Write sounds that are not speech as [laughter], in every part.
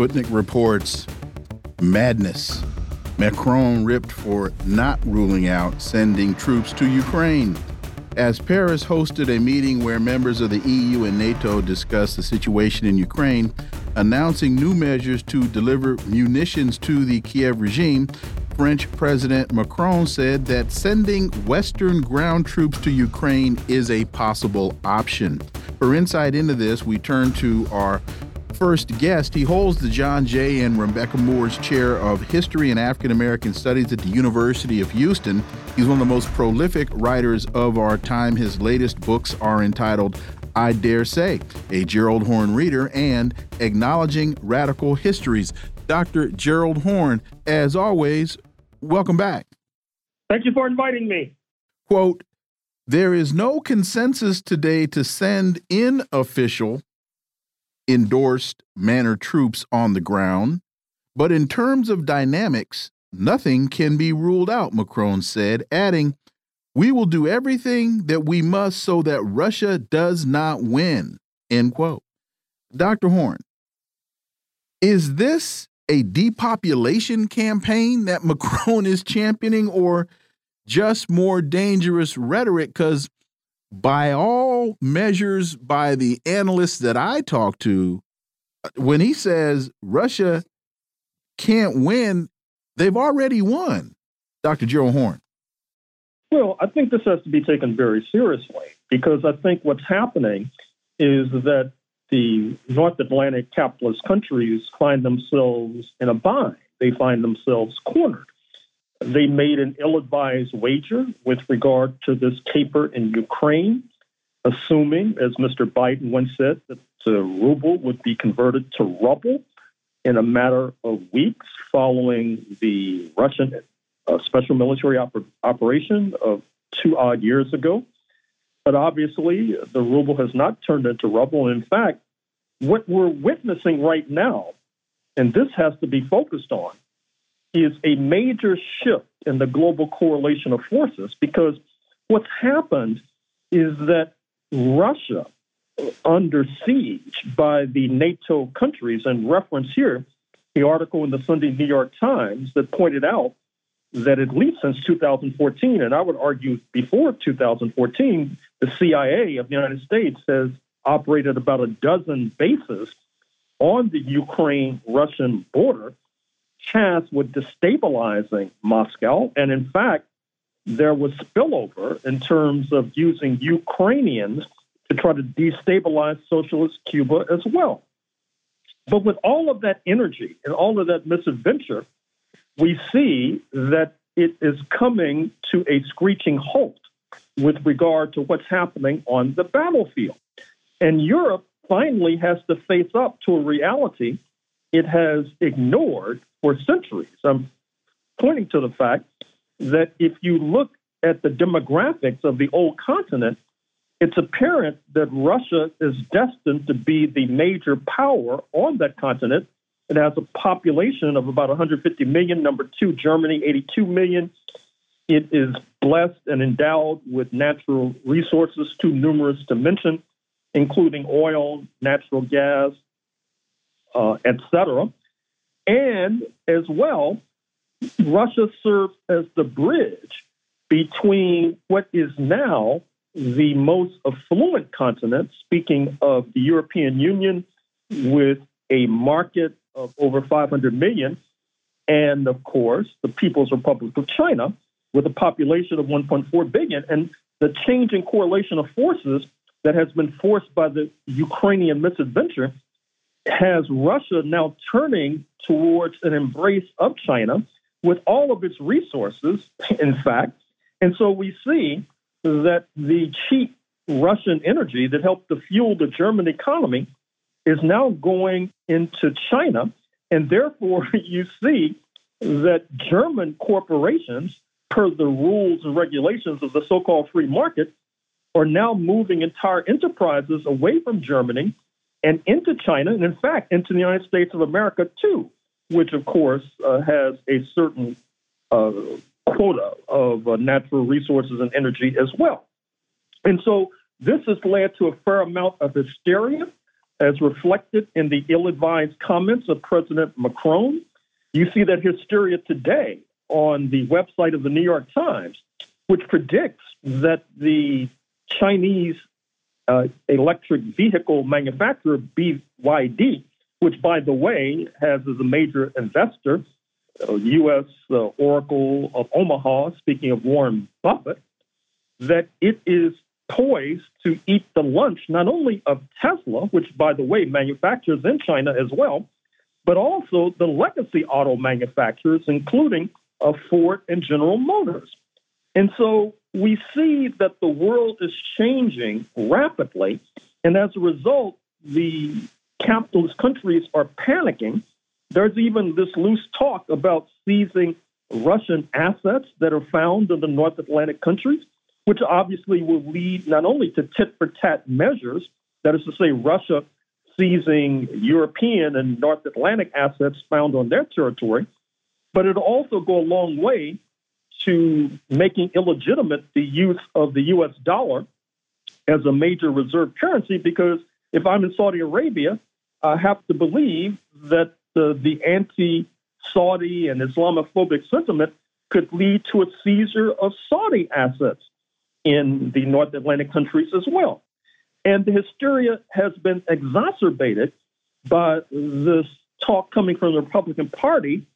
Sputnik reports madness. Macron ripped for not ruling out sending troops to Ukraine. As Paris hosted a meeting where members of the EU and NATO discussed the situation in Ukraine, announcing new measures to deliver munitions to the Kiev regime, French President Macron said that sending Western ground troops to Ukraine is a possible option. For insight into this, we turn to our first guest. He holds the John J. and Rebecca Moores Chair of History and African American Studies at the University of Houston. He's one of the most prolific writers of our time. His latest books are entitled I Dare Say, a Gerald Horne reader, and Acknowledging Radical Histories. Dr. Gerald Horne, as always, welcome back. Thank you for inviting me. Quote, there is no consensus today to send in official endorsed manner troops on the ground. But in terms of dynamics, nothing can be ruled out, Macron said, adding, We will do everything that we must so that Russia does not win. End quote. Dr. Horne, is this a depopulation campaign that [laughs] Macron is championing or just more dangerous rhetoric? Because by all measures, by the analysts that I talk to, when he says Russia can't win, they've already won. Dr. Gerald Horne. Well, I think this has to be taken very seriously because I think what's happening is that the North Atlantic capitalist countries find themselves in a bind. They find themselves cornered. They made an ill advised wager with regard to this taper in Ukraine, assuming, as Mr. Biden once said, that the ruble would be converted to rubble in a matter of weeks following the Russian uh, special military oper- operation of two odd years ago. But obviously, the ruble has not turned into rubble. In fact, what we're witnessing right now, and this has to be focused on, is a major shift in the global correlation of forces because what's happened is that Russia, under siege by the NATO countries, and reference here the article in the Sunday New York Times that pointed out that at least since 2014, and I would argue before 2014, the CIA of the United States has operated about a dozen bases on the Ukraine Russian border chance with destabilizing Moscow. And in fact, there was spillover in terms of using Ukrainians to try to destabilize socialist Cuba as well. But with all of that energy and all of that misadventure, we see that it is coming to a screeching halt with regard to what's happening on the battlefield. And Europe finally has to face up to a reality it has ignored for centuries. I'm pointing to the fact that if you look at the demographics of the old continent, it's apparent that Russia is destined to be the major power on that continent. It has a population of about 150 million. Number two, Germany, 82 million. It is blessed and endowed with natural resources too numerous to mention, including oil, natural gas, uh, etc. And as well, Russia serves as the bridge between what is now the most affluent continent, speaking of the European Union, with a market of over 500 million, and of course, the People's Republic of China, with a population of 1.4 billion. And the changing correlation of forces that has been forced by the Ukrainian misadventure has Russia now turning towards an embrace of China with all of its resources, in fact. And so we see that the cheap Russian energy that helped to fuel the German economy is now going into China. And therefore, [laughs] you see that German corporations, per the rules and regulations of the so called free market, are now moving entire enterprises away from Germany and into China, and in fact, into the United States of America too, which of course uh, has a certain uh, quota of uh, natural resources and energy as well. And so this has led to a fair amount of hysteria, as reflected in the ill advised comments of President Macron. You see that hysteria today on the website of the New York Times, which predicts that the Chinese uh, electric vehicle manufacturer, BYD, which, by the way, has as a major investor uh, U.S. Uh, Oracle of Omaha, speaking of Warren Buffett, that it is poised to eat the lunch not only of Tesla, which, by the way, manufactures in China as well, but also the legacy auto manufacturers, including uh, Ford and General Motors. And so we see that the world is changing rapidly. And as a result, the capitalist countries are panicking. There's even this loose talk about seizing Russian assets that are found in the North Atlantic countries, which obviously will lead not only to tit for tat measures, that is to say, Russia seizing European and North Atlantic assets found on their territory, but it'll also go a long way to making illegitimate the use of the US dollar as a major reserve currency because if I'm in Saudi Arabia, I have to believe that the, the anti Saudi and Islamophobic sentiment could lead to a seizure of Saudi assets in the North Atlantic countries as well. And the hysteria has been exacerbated by this talk coming from the Republican Party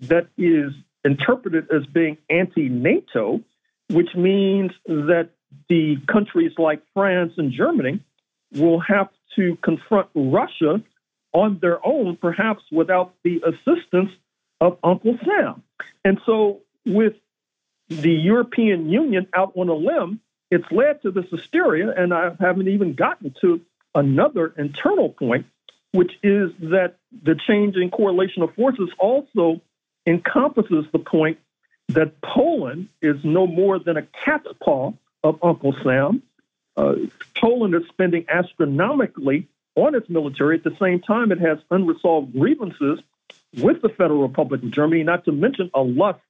that is interpreted as being anti NATO, which means that the countries like France and Germany will have to confront Russia on their own, perhaps without the assistance of Uncle Sam. And so, with the European Union out on a limb, it's led to this hysteria. And I haven't even gotten to another internal point, which is that the changing correlation of forces also encompasses the point that Poland is no more than a cat's paw of Uncle Sam. Uh, Poland is spending astronomically on its military. At the same time, it has unresolved grievances with the Federal Republic of Germany, not to mention a lust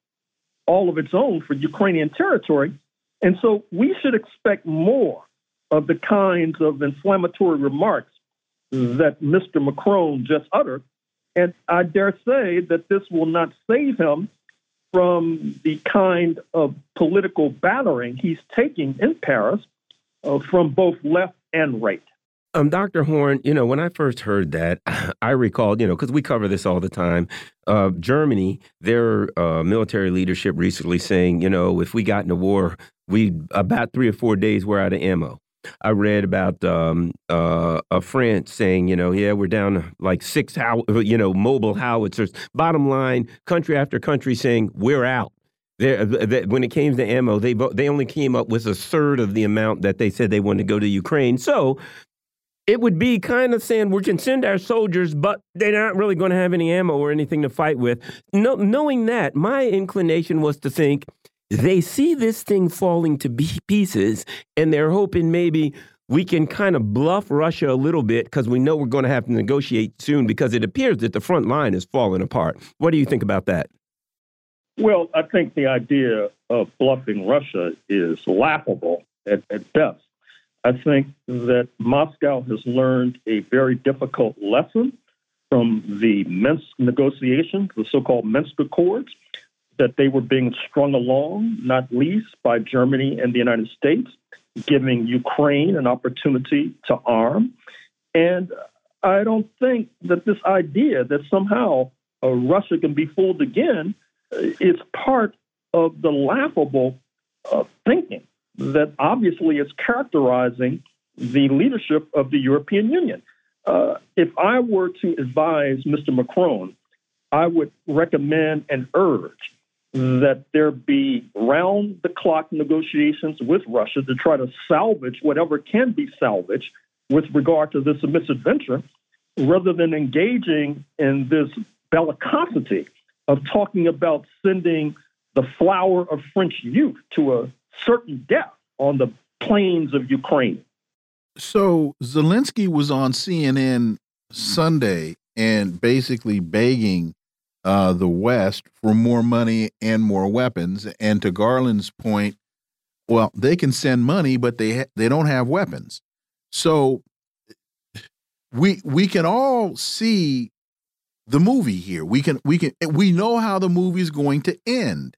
all of its own for Ukrainian territory. And so we should expect more of the kinds of inflammatory remarks that Mr. Macron just uttered and I dare say that this will not save him from the kind of political battering he's taking in Paris uh, from both left and right. Um, Dr. Horne, you know, when I first heard that, [laughs] I recalled, you know, because we cover this all the time. Uh, Germany, their uh, military leadership recently saying, you know, if we got in a war, we about three or four days we're out of ammo. I read about um, uh, a friend saying, you know, yeah, we're down like six, how you know, mobile howitzers. Bottom line, country after country saying we're out. They, they, when it came to ammo, they they only came up with a third of the amount that they said they wanted to go to Ukraine. So it would be kind of saying we can send our soldiers, but they're not really going to have any ammo or anything to fight with. No, knowing that, my inclination was to think they see this thing falling to pieces and they're hoping maybe we can kind of bluff Russia a little bit because we know we're going to have to negotiate soon because it appears that the front line is falling apart. What do you think about that? Well, I think the idea of bluffing Russia is laughable at, at best. I think that Moscow has learned a very difficult lesson from the Minsk negotiations, the so called Minsk Accords that they were being strung along, not least by Germany and the United States, giving Ukraine an opportunity to arm. And I don't think that this idea that somehow uh, Russia can be fooled again uh, is part of the laughable uh, thinking that obviously is characterizing the leadership of the European Union. Uh, if I were to advise Mr. Macron, I would recommend and urge that there be round the clock negotiations with Russia to try to salvage whatever can be salvaged with regard to this misadventure, rather than engaging in this bellicosity of talking about sending the flower of French youth to a certain death on the plains of Ukraine. So Zelensky was on CNN Sunday and basically begging uh, the West for more money and more weapons. And to Garland's point, well, they can send money, but they they don't have weapons. So we we can all see the movie here. We can we can we know how the movie is going to end.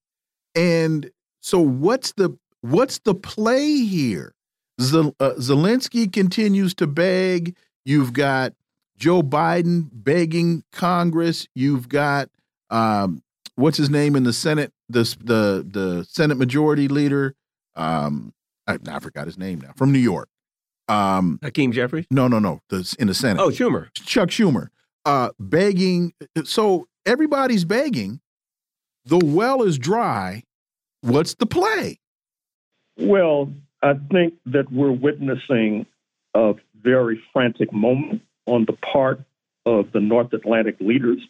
And so what's the what's the play here? uh, Zelensky continues to beg. You've got Joe Biden begging Congress. You've got um, what's his name in the Senate, the the the Senate Majority Leader. Um, I, I forgot his name now from New York. Um, Hakeem Jeffries. No, no, no. The, in the Senate. Oh, Schumer. Chuck Schumer. Uh, begging. So everybody's begging. The well is dry. What's the play? Well, I think that we're witnessing a very frantic moment on the part of the North Atlantic leaders.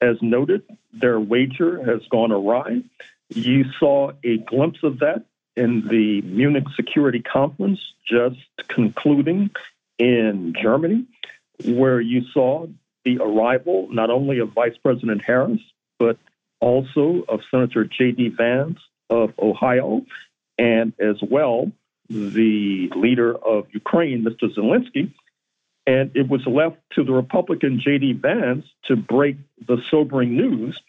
As noted, their wager has gone awry. You saw a glimpse of that in the Munich Security Conference just concluding in Germany, where you saw the arrival not only of Vice President Harris, but also of Senator J.D. Vance of Ohio, and as well the leader of Ukraine, Mr. Zelensky, and it was left to the Republican J.D. Vance to break the sobering news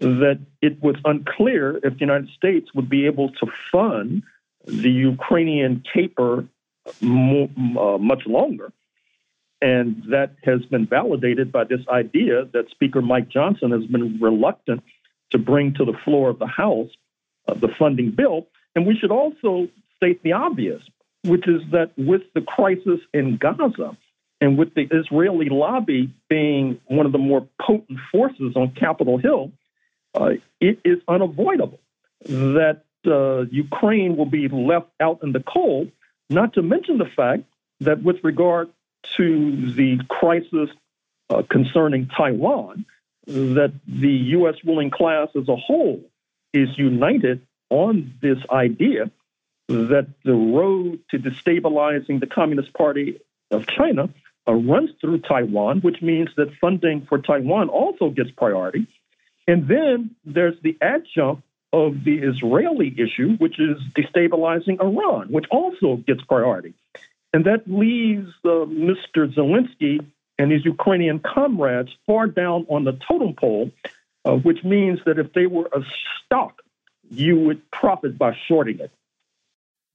that it was unclear if the United States would be able to fund the Ukrainian caper uh, much longer. And that has been validated by this idea that Speaker Mike Johnson has been reluctant to bring to the floor of the House uh, the funding bill. And we should also state the obvious, which is that with the crisis in Gaza, and with the Israeli lobby being one of the more potent forces on Capitol Hill, uh, it is unavoidable that uh, Ukraine will be left out in the cold, not to mention the fact that with regard to the crisis uh, concerning Taiwan, that the U.S. ruling class as a whole is united on this idea that the road to destabilizing the Communist Party of China runs through Taiwan, which means that funding for Taiwan also gets priority. And then there's the adjunct of the Israeli issue, which is destabilizing Iran, which also gets priority. And that leaves uh, Mr. Zelensky and his Ukrainian comrades far down on the totem pole, uh, which means that if they were a stock, you would profit by shorting it.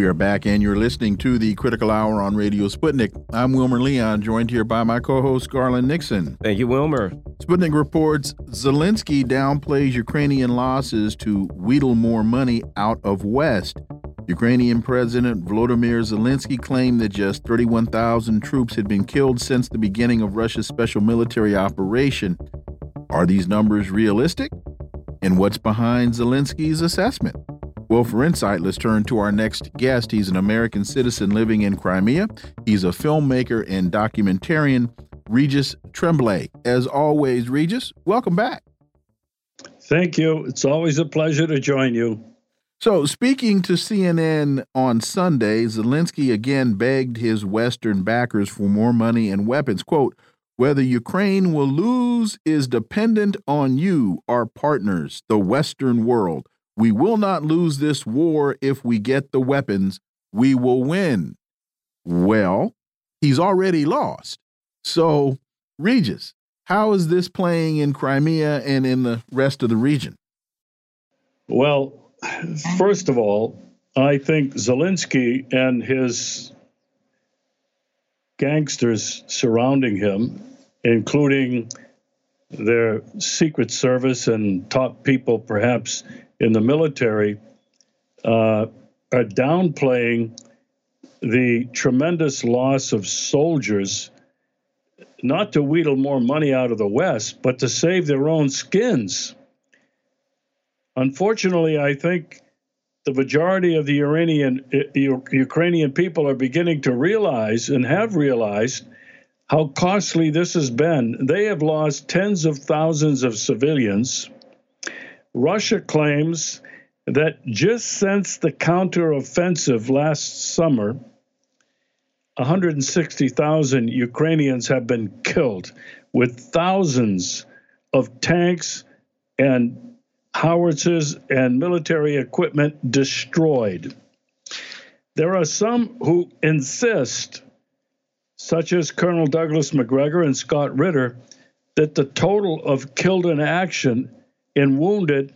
We are back, and you're listening to the Critical Hour on Radio Sputnik. I'm Wilmer Leon, joined here by my co host, Garland Nixon. Thank you, Wilmer. Sputnik reports Zelensky downplays Ukrainian losses to wheedle more money out of West. Ukrainian President Volodymyr Zelensky claimed that just 31,000 troops had been killed since the beginning of Russia's special military operation. Are these numbers realistic? And what's behind Zelensky's assessment? Well, for insight, let's turn to our next guest. He's an American citizen living in Crimea. He's a filmmaker and documentarian, Regis Tremblay. As always, Regis, welcome back. Thank you. It's always a pleasure to join you. So, speaking to CNN on Sunday, Zelensky again begged his Western backers for more money and weapons. Quote, whether Ukraine will lose is dependent on you, our partners, the Western world. We will not lose this war if we get the weapons. we will win. Well, he's already lost. So, Regis, how is this playing in Crimea and in the rest of the region? Well, first of all, I think Zelensky and his gangsters surrounding him, including their Secret Service and top people, perhaps in the military, uh, are downplaying the tremendous loss of soldiers, not to wheedle more money out of the West, but to save their own skins. Unfortunately, I think the majority of the Iranian, Ukrainian people are beginning to realize and have realized how costly this has been. They have lost tens of thousands of civilians. Russia claims that just since the counteroffensive last summer, 160,000 Ukrainians have been killed, with thousands of tanks and howitzers and military equipment destroyed. There are some who insist such as Colonel Douglas Macgregor and Scott Ritter, that the total of killed in action and wounded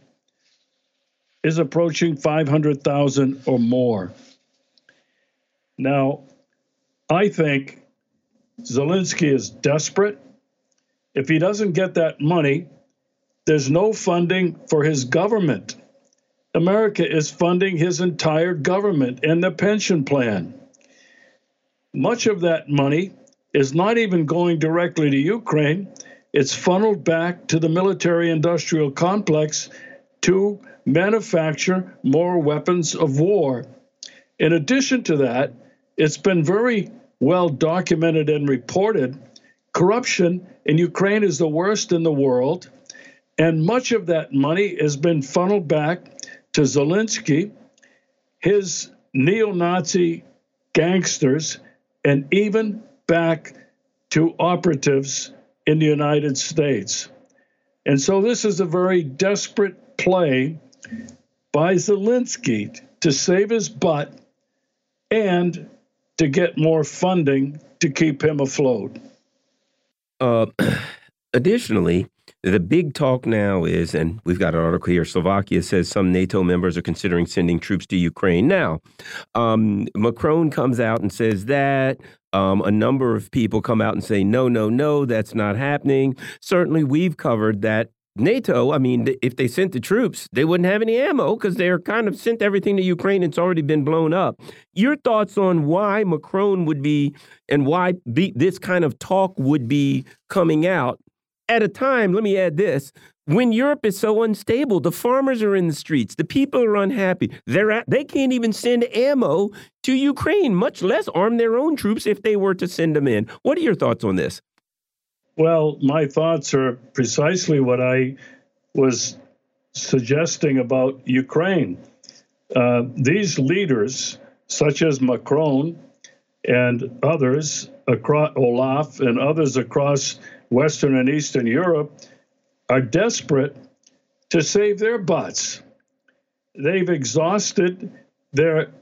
is approaching 500,000 or more. Now, I think Zelensky is desperate. If he doesn't get that money, there's no funding for his government. America is funding his entire government and the pension plan. Much of that money is not even going directly to Ukraine. It's funneled back to the military industrial complex to manufacture more weapons of war. In addition to that, it's been very well documented and reported. Corruption in Ukraine is the worst in the world, and much of that money has been funneled back to Zelensky, his neo Nazi gangsters, and even back to operatives in the United States. And so this is a very desperate play by Zelensky to save his butt and to get more funding to keep him afloat. Uh, [clears throat] additionally, the big talk now is, and we've got an article here Slovakia says some NATO members are considering sending troops to Ukraine. Now, um, Macron comes out and says that. Um, a number of people come out and say, no, no, no, that's not happening. Certainly, we've covered that NATO, I mean, if they sent the troops, they wouldn't have any ammo because they're kind of sent everything to Ukraine. It's already been blown up. Your thoughts on why Macron would be and why be, this kind of talk would be coming out at a time, let me add this, when Europe is so unstable, the farmers are in the streets, the people are unhappy. They're at, they can't even send ammo to Ukraine, much less arm their own troops if they were to send them in. What are your thoughts on this? Well, my thoughts are precisely what I was suggesting about Ukraine. Uh, these leaders, such as Macron and others, across, Olaf and others across Western and Eastern Europe are desperate to save their butts. They've exhausted their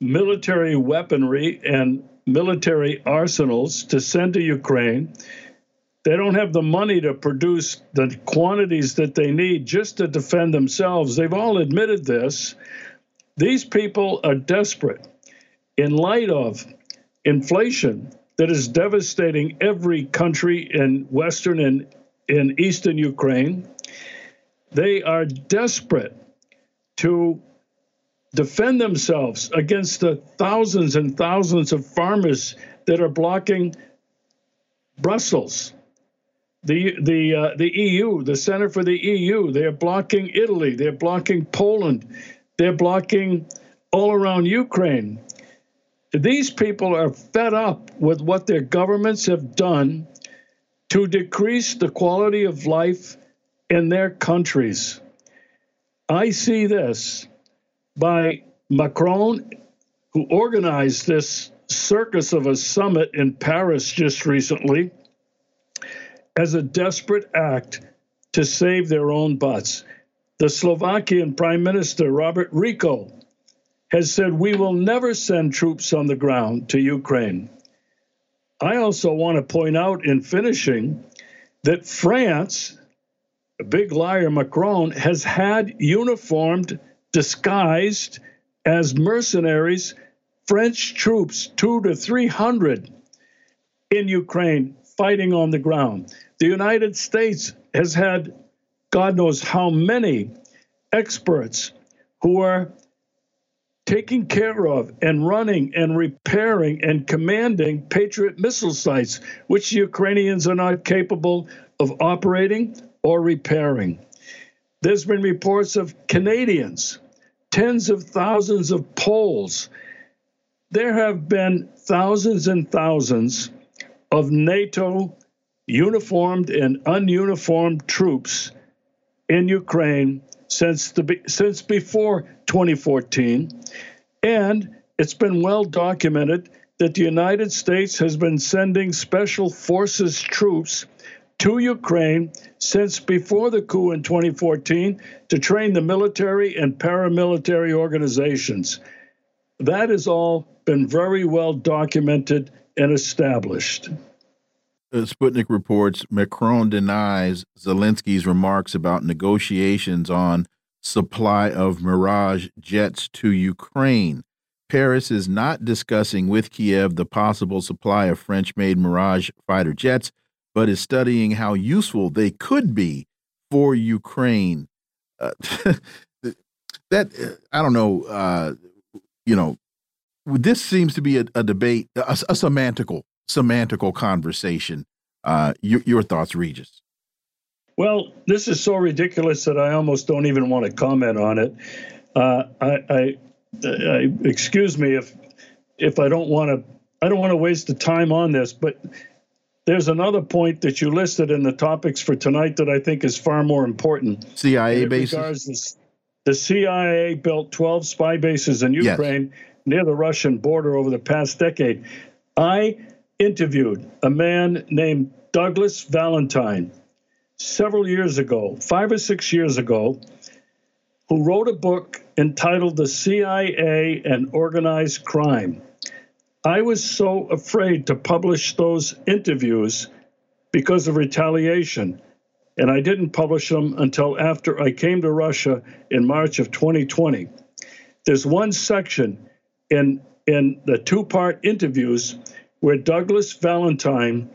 military weaponry and military arsenals to send to Ukraine. They don't have the money to produce the quantities that they need just to defend themselves. They've all admitted this. These people are desperate. In light of inflation, that is devastating every country in Western and in Eastern Ukraine. They are desperate to defend themselves against the thousands and thousands of farmers that are blocking Brussels, the the uh, the EU, the Center for the EU. They're blocking Italy. They're blocking Poland. They're blocking all around Ukraine. These people are fed up with what their governments have done to decrease the quality of life in their countries. I see this by Macron, who organized this circus of a summit in Paris just recently, as a desperate act to save their own butts. The Slovakian Prime Minister, Robert Fico, has said we will never send troops on the ground to Ukraine. I also want to point out in finishing that France, big liar, Macron, has had uniformed, disguised as mercenaries, French troops, two to 300 in Ukraine fighting on the ground. The United States has had God knows how many experts who are taking care of and running and repairing and commanding Patriot missile sites, which the Ukrainians are not capable of operating or repairing. There's been reports of Canadians, tens of thousands of Poles. There have been thousands and thousands of NATO uniformed and ununiformed troops in Ukraine since the since before 2014, and it's been well documented that the United States has been sending special forces troops to Ukraine since before the coup in 2014 to train the military and paramilitary organizations. That has all been very well documented and established. Uh, Sputnik reports Macron denies Zelensky's remarks about negotiations on supply of Mirage jets to Ukraine. Paris is not discussing with Kiev the possible supply of French made Mirage fighter jets, but is studying how useful they could be for Ukraine. Uh, [laughs] that, I don't know, uh, you know, this seems to be a, a debate, a, a semantical semantical conversation. Uh, your, your thoughts, Regis? Well, this is so ridiculous that I almost don't even want to comment on it. Uh, I, I, I, excuse me if if I don't want to. I don't want to waste the time on this, but there's another point that you listed in the topics for tonight that I think is far more important. CIA bases. The CIA built 12 spy bases in Ukraine yes. near the Russian border over the past decade. I interviewed a man named Douglas Valentine several years ago, five or six years ago, who wrote a book entitled The CIA and Organized Crime. I was so afraid to publish those interviews because of retaliation, and I didn't publish them until after I came to Russia in March of 2020. There's one section in in the two-part interviews where Douglas Valentine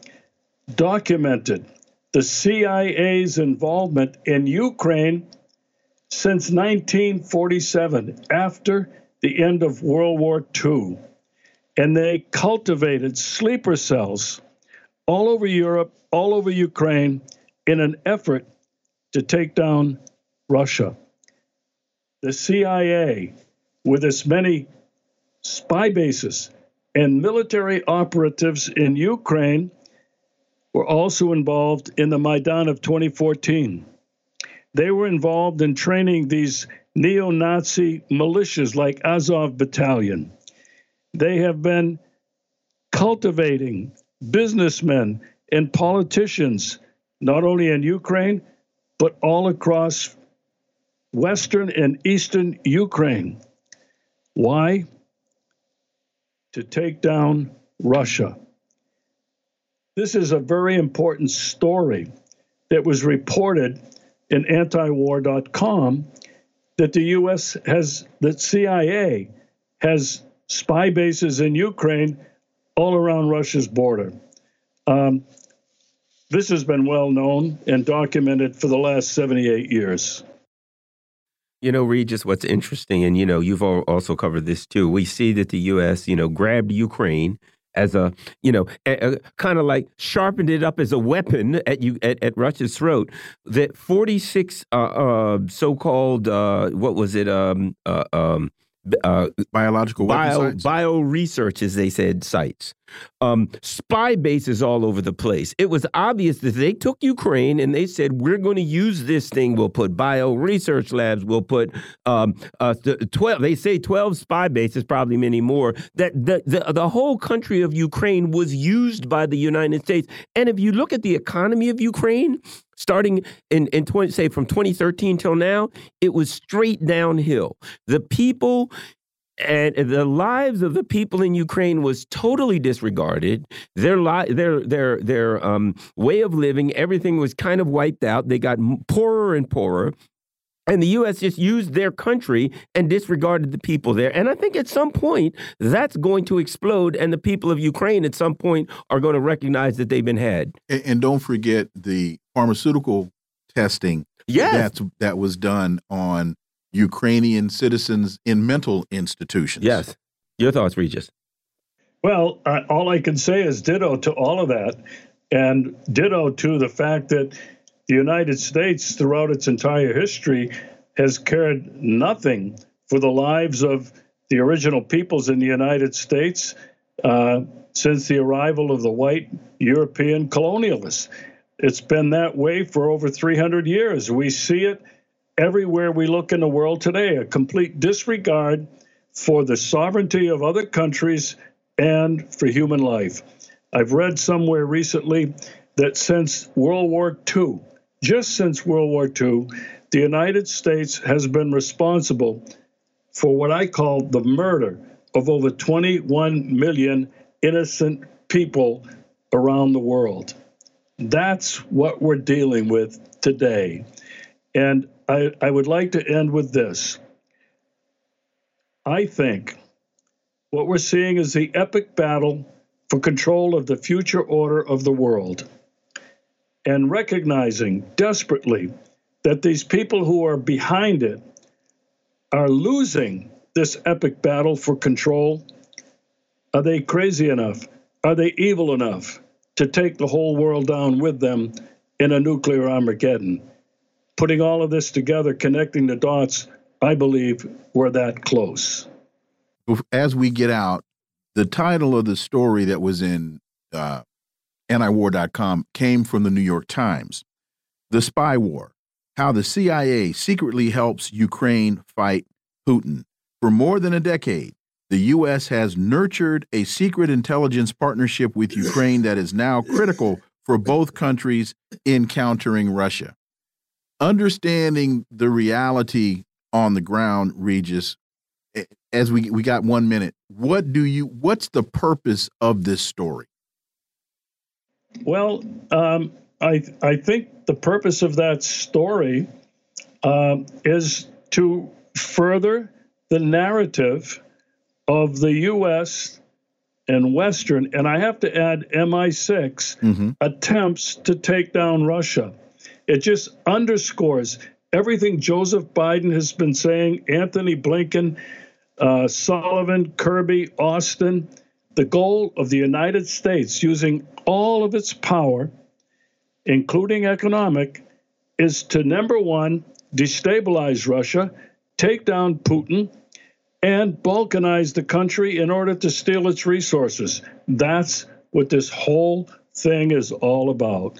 documented the CIA's involvement in Ukraine since 1947, after the end of World War II. And they cultivated sleeper cells all over Europe, all over Ukraine, in an effort to take down Russia. The CIA, with its many spy bases, and military operatives in Ukraine were also involved in the Maidan of 2014. They were involved in training these neo Nazi militias like Azov Battalion. They have been cultivating businessmen and politicians, not only in Ukraine, but all across Western and Eastern Ukraine. Why? To take down Russia. This is a very important story that was reported in antiwar.com that the US has, that CIA has spy bases in Ukraine all around Russia's border. Um, this has been well known and documented for the last 78 years. You know, Regis, what's interesting, and you know, you've also covered this too. We see that the U.S., you know, grabbed Ukraine as a, you know, kind of like sharpened it up as a weapon at you at, at Russia's throat. That 46 uh, uh, so-called uh, what was it? Um, uh, um, uh, biological bio, bio research, as they said, sites, um, spy bases all over the place. It was obvious that they took Ukraine and they said, "We're going to use this thing. We'll put bio research labs. We'll put um, uh, twelve. They say twelve spy bases, probably many more. That the, the the whole country of Ukraine was used by the United States. And if you look at the economy of Ukraine, starting in, in 20, say from 2013 till now, it was straight downhill. The people and the lives of the people in Ukraine was totally disregarded. Their li their their their um, way of living, everything was kind of wiped out. They got poorer and poorer. And the U.S. just used their country and disregarded the people there. And I think at some point that's going to explode, and the people of Ukraine at some point are going to recognize that they've been had. And, and don't forget the pharmaceutical testing yes. that's, that was done on Ukrainian citizens in mental institutions. Yes. Your thoughts, Regis? Well, uh, all I can say is ditto to all of that, and ditto to the fact that the United States, throughout its entire history, has cared nothing for the lives of the original peoples in the United States uh, since the arrival of the white European colonialists. It's been that way for over 300 years. We see it everywhere we look in the world today a complete disregard for the sovereignty of other countries and for human life. I've read somewhere recently that since World War II, just since World War II, the United States has been responsible for what I call the murder of over 21 million innocent people around the world. That's what we're dealing with today. And I, I would like to end with this. I think what we're seeing is the epic battle for control of the future order of the world and recognizing desperately that these people who are behind it are losing this epic battle for control. Are they crazy enough? Are they evil enough to take the whole world down with them in a nuclear Armageddon? Putting all of this together, connecting the dots, I believe we're that close. As we get out, the title of the story that was in uh, antiwar.com came from the New York Times. The Spy War How the CIA Secretly Helps Ukraine Fight Putin. For more than a decade, the U.S. has nurtured a secret intelligence partnership with Ukraine that is now critical for both countries in countering Russia. Understanding the reality on the ground, Regis, as we we got one minute, what do you? What's the purpose of this story? Well, um, I I think the purpose of that story uh, is to further the narrative of the U.S. and Western, and I have to add MI6 mm-hmm. attempts to take down Russia. It just underscores everything Joseph Biden has been saying, Anthony Blinken, uh, Sullivan, Kirby, Austin the goal of the United States, using all of its power, including economic, is to number one, destabilize Russia, take down Putin, and balkanize the country in order to steal its resources. That's what this whole thing is all about.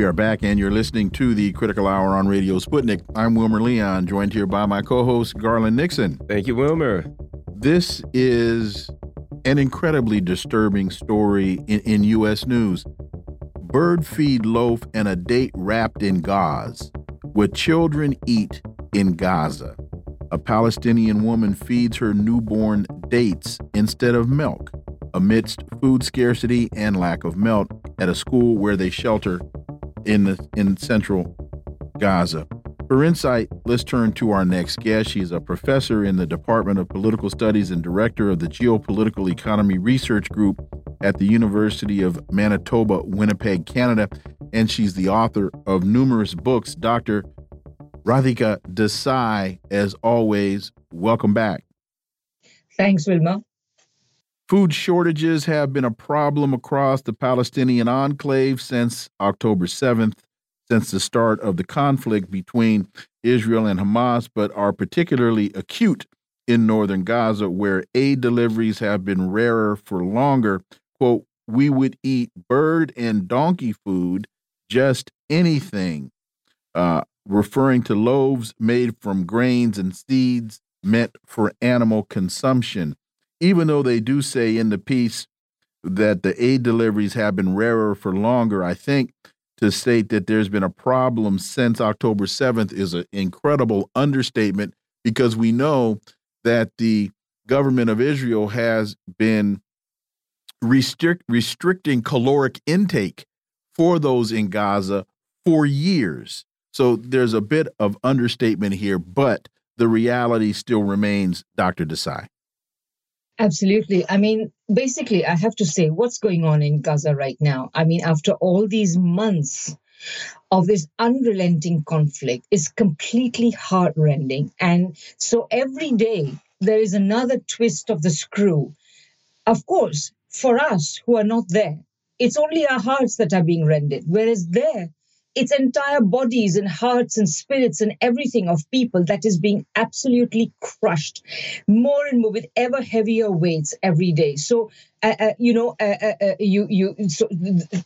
We are back, and you're listening to the Critical Hour on Radio Sputnik. I'm Wilmer Leon, joined here by my co host, Garland Nixon. Thank you, Wilmer. This is an incredibly disturbing story in, in U.S. news. Bird feed loaf and a date wrapped in gauze. What children eat in Gaza. A Palestinian woman feeds her newborn dates instead of milk amidst food scarcity and lack of milk at a school where they shelter in the in central Gaza. For insight, let's turn to our next guest. She's a professor in the Department of Political Studies and director of the Geopolitical Economy Research Group at the University of Manitoba, Winnipeg, Canada, and she's the author of numerous books. Dr. Radhika Desai, as always, welcome back. Thanks, Wilma. Food shortages have been a problem across the Palestinian enclave since October 7th, since the start of the conflict between Israel and Hamas, but are particularly acute in northern Gaza, where aid deliveries have been rarer for longer. Quote, we would eat bird and donkey food, just anything, uh, referring to loaves made from grains and seeds meant for animal consumption even though they do say in the piece that the aid deliveries have been rarer for longer, I think to state that there's been a problem since October 7th is an incredible understatement because we know that the government of Israel has been restrict, restricting caloric intake for those in Gaza for years. So there's a bit of understatement here, but the reality still remains, Dr. Desai. Absolutely. I mean, basically, I have to say what's going on in Gaza right now. I mean, after all these months of this unrelenting conflict is completely heartrending. And so every day there is another twist of the screw. Of course, for us who are not there, it's only our hearts that are being rendered. Whereas there, its entire bodies and hearts and spirits and everything of people that is being absolutely crushed more and more with ever heavier weights every day. So uh, uh, you know uh, uh, uh you you so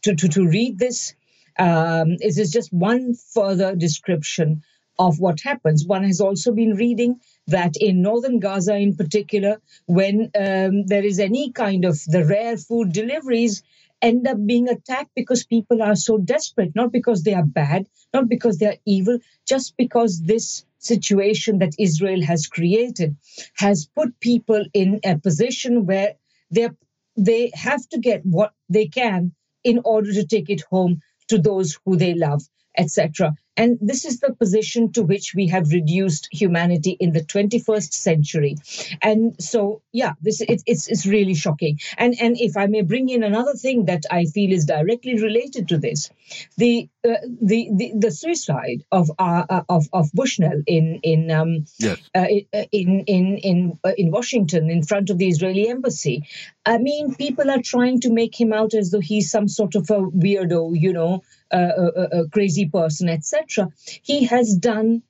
to, to, to read this um, is this just one further description of what happens. One has also been reading that in northern Gaza, in particular, when um, there is any kind of the rare food deliveries, end up being attacked because people are so desperate, not because they are bad, not because they are evil, just because this situation that Israel has created has put people in a position where they they have to get what they can in order to take it home to those who they love, etc. And this is the position to which we have reduced humanity in the 21st century. And so, yeah, this it, it's it's really shocking. And and if I may bring in another thing that I feel is directly related to this, the uh, the, the the suicide of uh, uh of of Bushnell in in um, yes. Uh, uh, in in in uh, in Washington in front of the Israeli embassy. I mean, people are trying to make him out as though he's some sort of a weirdo, you know, a, a crazy person, etc. He has done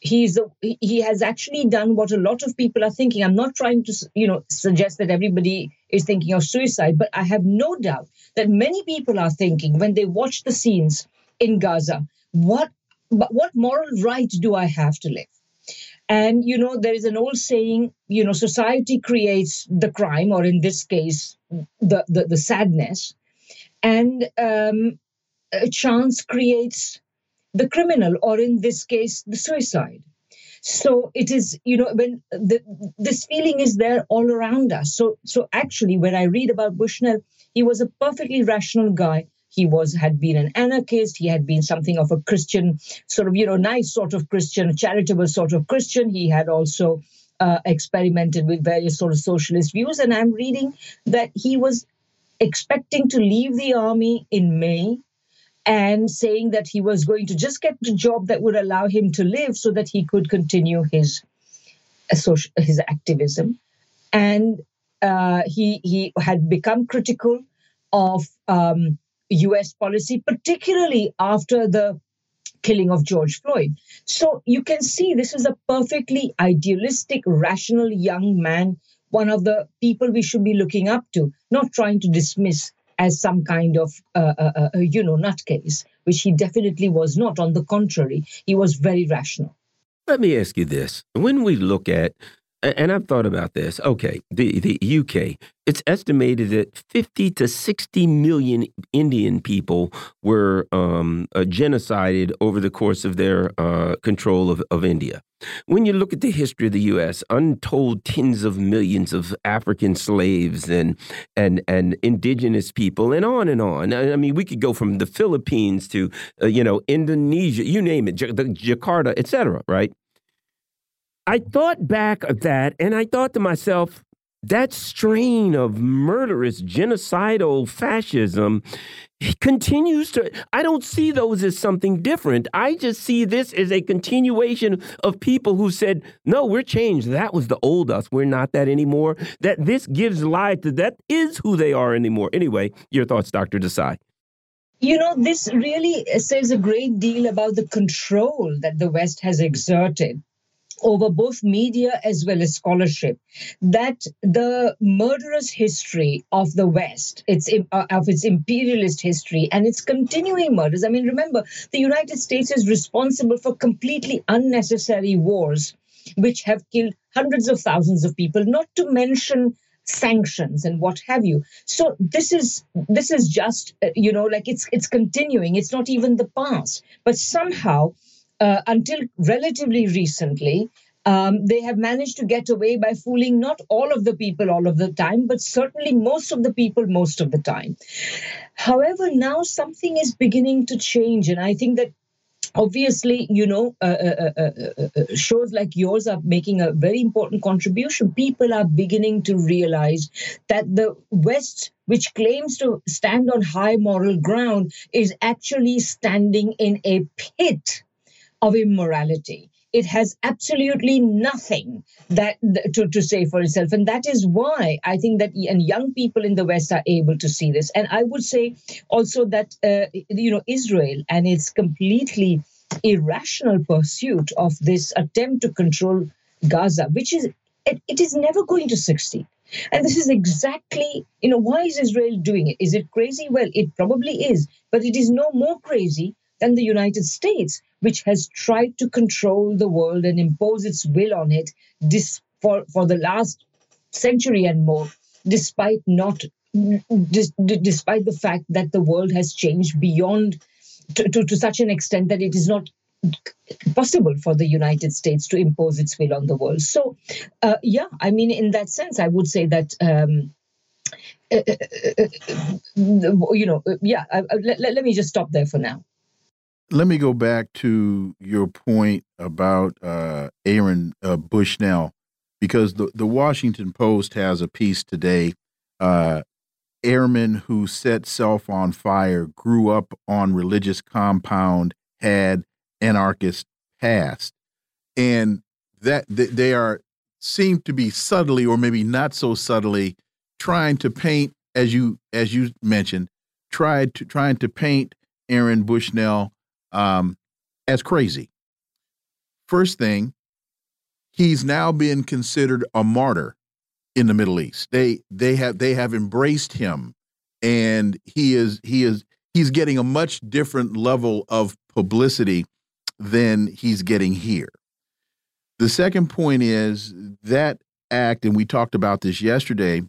he's a, he has actually done what a lot of people are thinking i'm not trying to you know suggest that everybody is thinking of suicide but i have no doubt that many people are thinking when they watch the scenes in gaza what but what moral right do i have to live and you know there is an old saying you know society creates the crime or in this case the the, the sadness and um, chance creates the criminal, or in this case, the suicide. So it is, you know, when the, this feeling is there all around us. So, so actually, when I read about Bushnell, he was a perfectly rational guy. He was had been an anarchist. He had been something of a Christian, sort of, you know, nice sort of Christian, charitable sort of Christian. He had also uh, experimented with various sort of socialist views. And I'm reading that he was expecting to leave the army in May and saying that he was going to just get a job that would allow him to live so that he could continue his social, his activism. And uh, he he had become critical of um, U.S. policy, particularly after the killing of George Floyd. So you can see this is a perfectly idealistic, rational young man, one of the people we should be looking up to, not trying to dismiss as some kind of, uh, uh, uh, uh, you know, nutcase, which he definitely was not. On the contrary, he was very rational. Let me ask you this. When we look at and I've thought about this. Okay, the the UK, it's estimated that 50 to 60 million Indian people were um, uh, genocided over the course of their uh, control of, of India. When you look at the history of the U.S., untold tens of millions of African slaves and and and indigenous people, and on and on. I mean, we could go from the Philippines to uh, you know Indonesia, you name it, J Jakarta, etc. Right? I thought back of that and I thought to myself, that strain of murderous, genocidal fascism continues to. I don't see those as something different. I just see this as a continuation of people who said, no, we're changed. That was the old us. We're not that anymore. That this gives life to that is who they are anymore. Anyway, your thoughts, Dr. Desai. You know, this really says a great deal about the control that the West has exerted over both media as well as scholarship that the murderous history of the west its uh, of its imperialist history and its continuing murders. I mean remember the united states is responsible for completely unnecessary wars which have killed hundreds of thousands of people not to mention sanctions and what have you. So this is this is just uh, you know like it's it's continuing. It's not even the past. But somehow uh, until relatively recently, um, they have managed to get away by fooling not all of the people all of the time, but certainly most of the people most of the time. However, now something is beginning to change, and I think that obviously you know uh, uh, uh, uh, uh shows like yours are making a very important contribution people are beginning to realize that the west which claims to stand on high moral ground is actually standing in a pit of immorality. It has absolutely nothing that to, to say for itself. And that is why I think that and young people in the West are able to see this. And I would say also that uh, you know Israel and its completely irrational pursuit of this attempt to control Gaza, which is it, it is never going to succeed. And this is exactly, you know, why is Israel doing it? Is it crazy? Well, it probably is, but it is no more crazy than the United States, which has tried to control the world and impose its will on it dis- for, for the last century and more, despite not dis- despite the fact that the world has changed beyond to, to, to such an extent that it is not possible for the United States to impose its will on the world. So, uh, yeah, I mean, in that sense, I would say that. Um, uh, uh, uh you know, yeah, let, let me just stop there for now let me go back to your point about uh, Aaron uh, Bushnell, because the, the Washington Post has a piece today. Uh, airman who set self on fire grew up on religious compound, had anarchist past, and that they are seem to be subtly, or maybe not so subtly, trying to paint, as you as you mentioned, tried to trying to paint Aaron Bushnell um, as crazy. First thing, he's now being considered a martyr in the Middle East. They they have they have embraced him, and he is he is he's getting a much different level of publicity than he's getting here. The second point is that act, and we talked about this yesterday,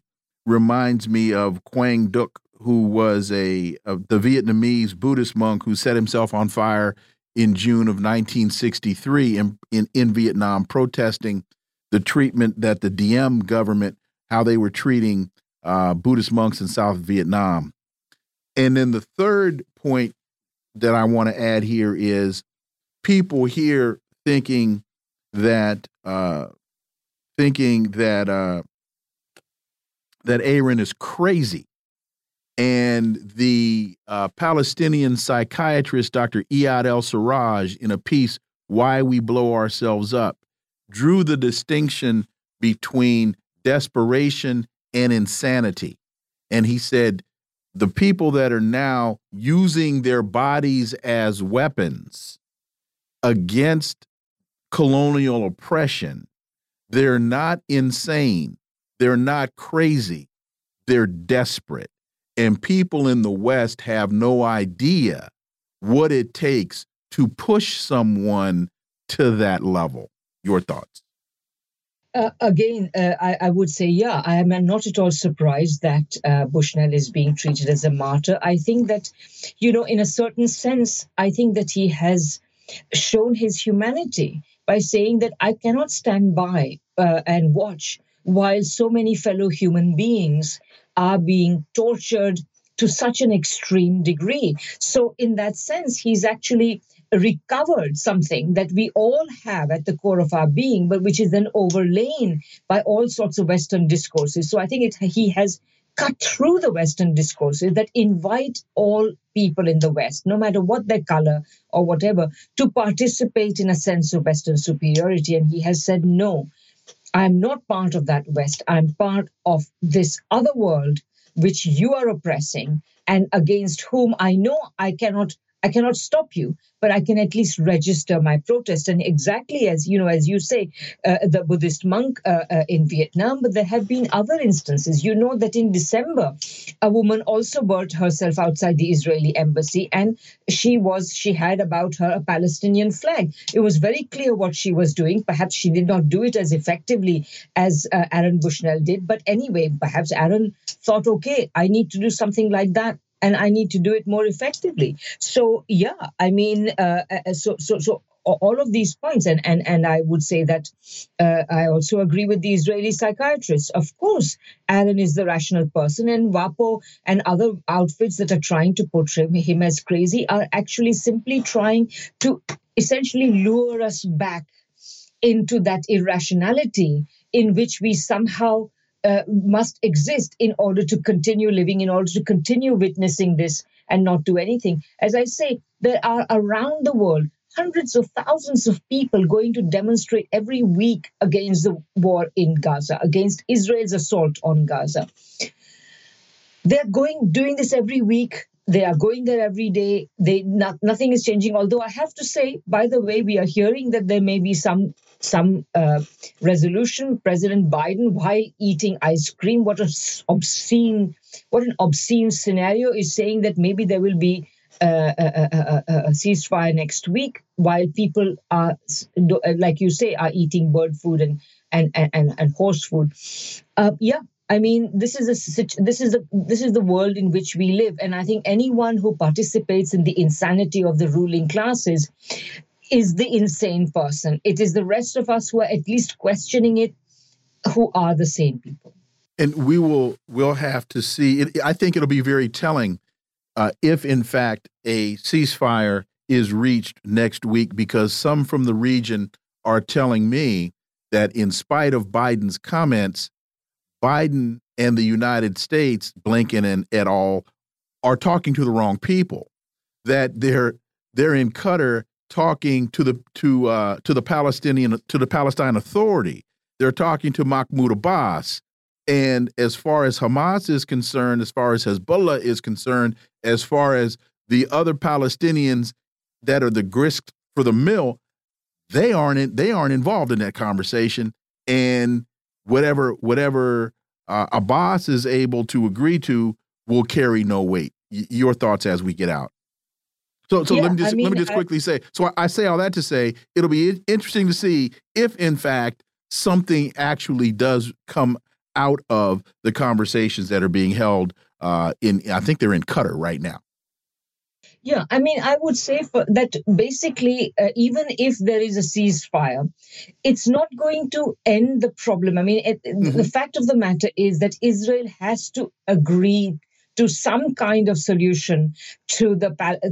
reminds me of Quang Duc who was a, a, the Vietnamese Buddhist monk who set himself on fire in June of 1963 in, in, in Vietnam, protesting the treatment that the Diem government, how they were treating uh, Buddhist monks in South Vietnam. And then the third point that I want to add here is people here thinking that uh, thinking that uh, that Aaron is crazy and the uh, Palestinian psychiatrist Dr. Iyad El Sarraj, in a piece, Why We Blow Ourselves Up, drew the distinction between desperation and insanity. And he said, the people that are now using their bodies as weapons against colonial oppression, they're not insane. They're not crazy. They're desperate and people in the West have no idea what it takes to push someone to that level. Your thoughts? Uh, again, uh, I, I, would say, yeah, I am not at all surprised that uh, Bushnell is being treated as a martyr. I think that, you know, in a certain sense, I think that he has shown his humanity by saying that I cannot stand by uh, and watch while so many fellow human beings are being tortured to such an extreme degree. So, in that sense, he's actually recovered something that we all have at the core of our being, but which is then overlain by all sorts of Western discourses. So I think it, he has cut through the Western discourses that invite all people in the West, no matter what their color or whatever, to participate in a sense of Western superiority. And he has said, no, I'm not part of that West. I'm part of this other world which you are oppressing and against whom I know I cannot I cannot stop you, but I can at least register my protest. And exactly as you know, as you say, uh, the Buddhist monk uh, uh, in Vietnam, but there have been other instances. You know that in December, a woman also burnt herself outside the Israeli embassy, and she was she had about her a Palestinian flag. It was very clear what she was doing. Perhaps she did not do it as effectively as uh, Aaron Bushnell did, but anyway, perhaps Aaron thought, okay, I need to do something like that and I need to do it more effectively. So yeah, I mean, uh, uh, so so so all of these points, and and and I would say that uh, I also agree with the Israeli psychiatrists. Of course, Aaron is the rational person, and WAPO and other outfits that are trying to portray him as crazy are actually simply trying to essentially lure us back into that irrationality in which we somehow uh, must exist in order to continue living, in order to continue witnessing this and not do anything. As I say, there are around the world hundreds of thousands of people going to demonstrate every week against the war in Gaza, against Israel's assault on Gaza. They're going doing this every week. They are going there every day. They not, nothing is changing. Although I have to say, by the way, we are hearing that there may be some some uh, resolution. President Biden, while eating ice cream, what an obscene, what an obscene scenario is saying that maybe there will be uh, a, a, a, a, ceasefire next week while people are, like you say, are eating bird food and and and, and horse food. Uh, yeah, I mean, this is a this is a this is the world in which we live, and I think anyone who participates in the insanity of the ruling classes is the insane person. It is the rest of us who are at least questioning it, who are the sane people. And we will will have to see. It, I think it'll be very telling uh, if, in fact, a ceasefire is reached next week, because some from the region are telling me that, in spite of Biden's comments, Biden and the United States, Blinken and et al., are talking to the wrong people. That they're they're in Qatar talking to the to uh, to the Palestinian to the Palestine Authority. They're talking to Mahmoud Abbas. And as far as Hamas is concerned, as far as Hezbollah is concerned, as far as the other Palestinians that are the grist for the mill, they aren't in, they aren't involved in that conversation. And whatever whatever uh, Abbas is able to agree to will carry no weight. Y your thoughts as we get out. So, so yeah, let me just I mean, let me just quickly I, say. So I, I say all that to say it'll be interesting to see if, in fact, something actually does come out of the conversations that are being held uh, in. I think they're in Qatar right now. Yeah, I mean, I would say for, that basically, uh, even if there is a ceasefire, it's not going to end the problem. I mean, it, mm -hmm. the fact of the matter is that Israel has to agree to some kind of solution to the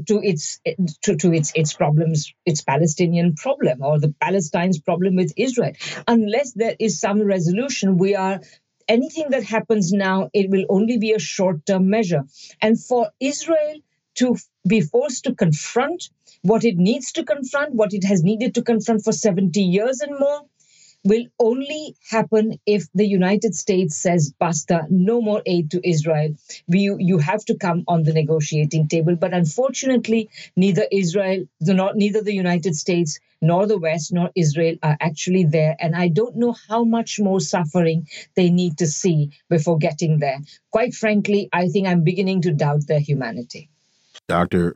to its to, to its its problems its palestinian problem or the palestine's problem with israel. Unless there is some resolution we are anything that happens now it will only be a short term measure. And for israel to be forced to confront what it needs to confront what it has needed to confront for 70 years and more will only happen if the United States says, basta, no more aid to Israel. We, you have to come on the negotiating table. But unfortunately, neither Israel, not, neither the United States, nor the West, nor Israel are actually there. And I don't know how much more suffering they need to see before getting there. Quite frankly, I think I'm beginning to doubt their humanity. Dr.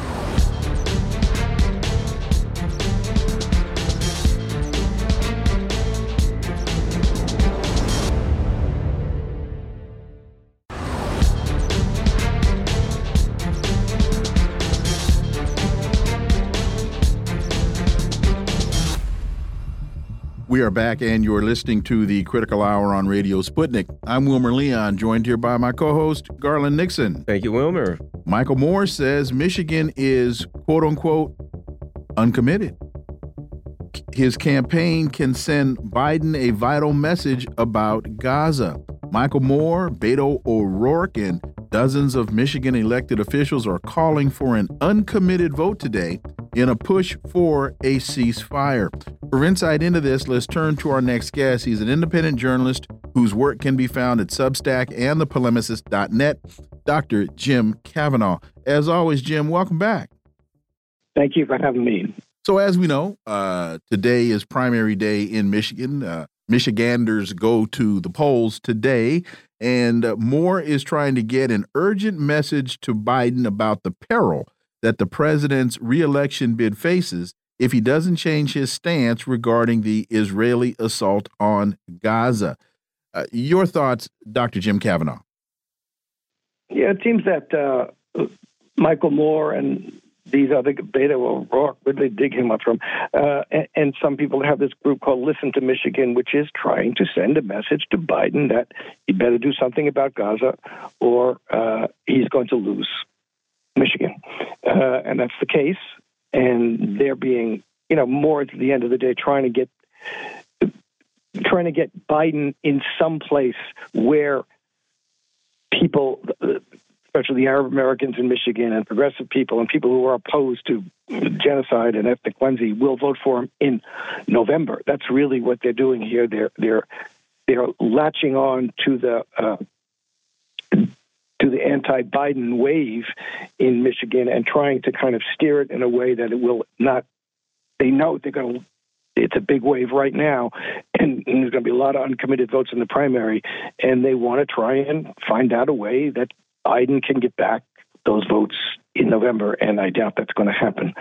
We are back, and you're listening to the Critical Hour on Radio Sputnik. I'm Wilmer Leon, joined here by my co host, Garland Nixon. Thank you, Wilmer. Michael Moore says Michigan is, quote unquote, uncommitted. His campaign can send Biden a vital message about Gaza. Michael Moore, Beto O'Rourke, and dozens of Michigan elected officials are calling for an uncommitted vote today in a push for a ceasefire. For insight into this, let's turn to our next guest. He's an independent journalist whose work can be found at Substack and thepolemicist.net, Dr. Jim Kavanagh. As always, Jim, welcome back. Thank you for having me. So, as we know, uh, today is primary day in Michigan. Uh, Michiganders go to the polls today, and uh, Moore is trying to get an urgent message to Biden about the peril that the president's reelection bid faces if he doesn't change his stance regarding the Israeli assault on Gaza. Uh, your thoughts, Dr. Jim Kavanagh? Yeah, it seems that uh, Michael Moore and these other Beto O'Rourke, where they dig him up from, uh, and, and, some people have this group called Listen to Michigan, which is trying to send a message to Biden that he better do something about Gaza, or uh, he's going to lose Michigan, uh, and that's the case. And they're being, you know, more at the end of the day trying to get trying to get Biden in some place where people, especially the Arab Americans in Michigan and progressive people and people who are opposed to genocide and ethnic cleansing, will vote for him in November. That's really what they're doing here. They're they're they're latching on to the uh, to the anti-Biden wave in Michigan and trying to kind of steer it in a way that it will not. They know they're going to. It's a big wave right now, and, and there's going to be a lot of uncommitted votes in the primary, and they want to try and find out a way that Biden can get back those votes in November, and I doubt that's going to happen.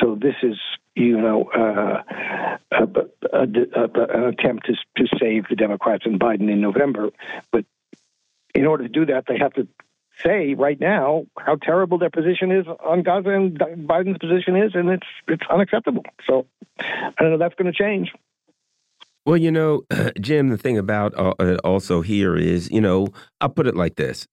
So this is, you know, uh, a, a, a, an attempt to, to save the Democrats and Biden in November, but in order to do that, they have to say right now how terrible their position is on Gaza and Biden's position is, and it's it's unacceptable. So I don't know that's going to change. Well, you know, [clears throat] Jim, the thing about uh, also here is, you know, I'll put it like this: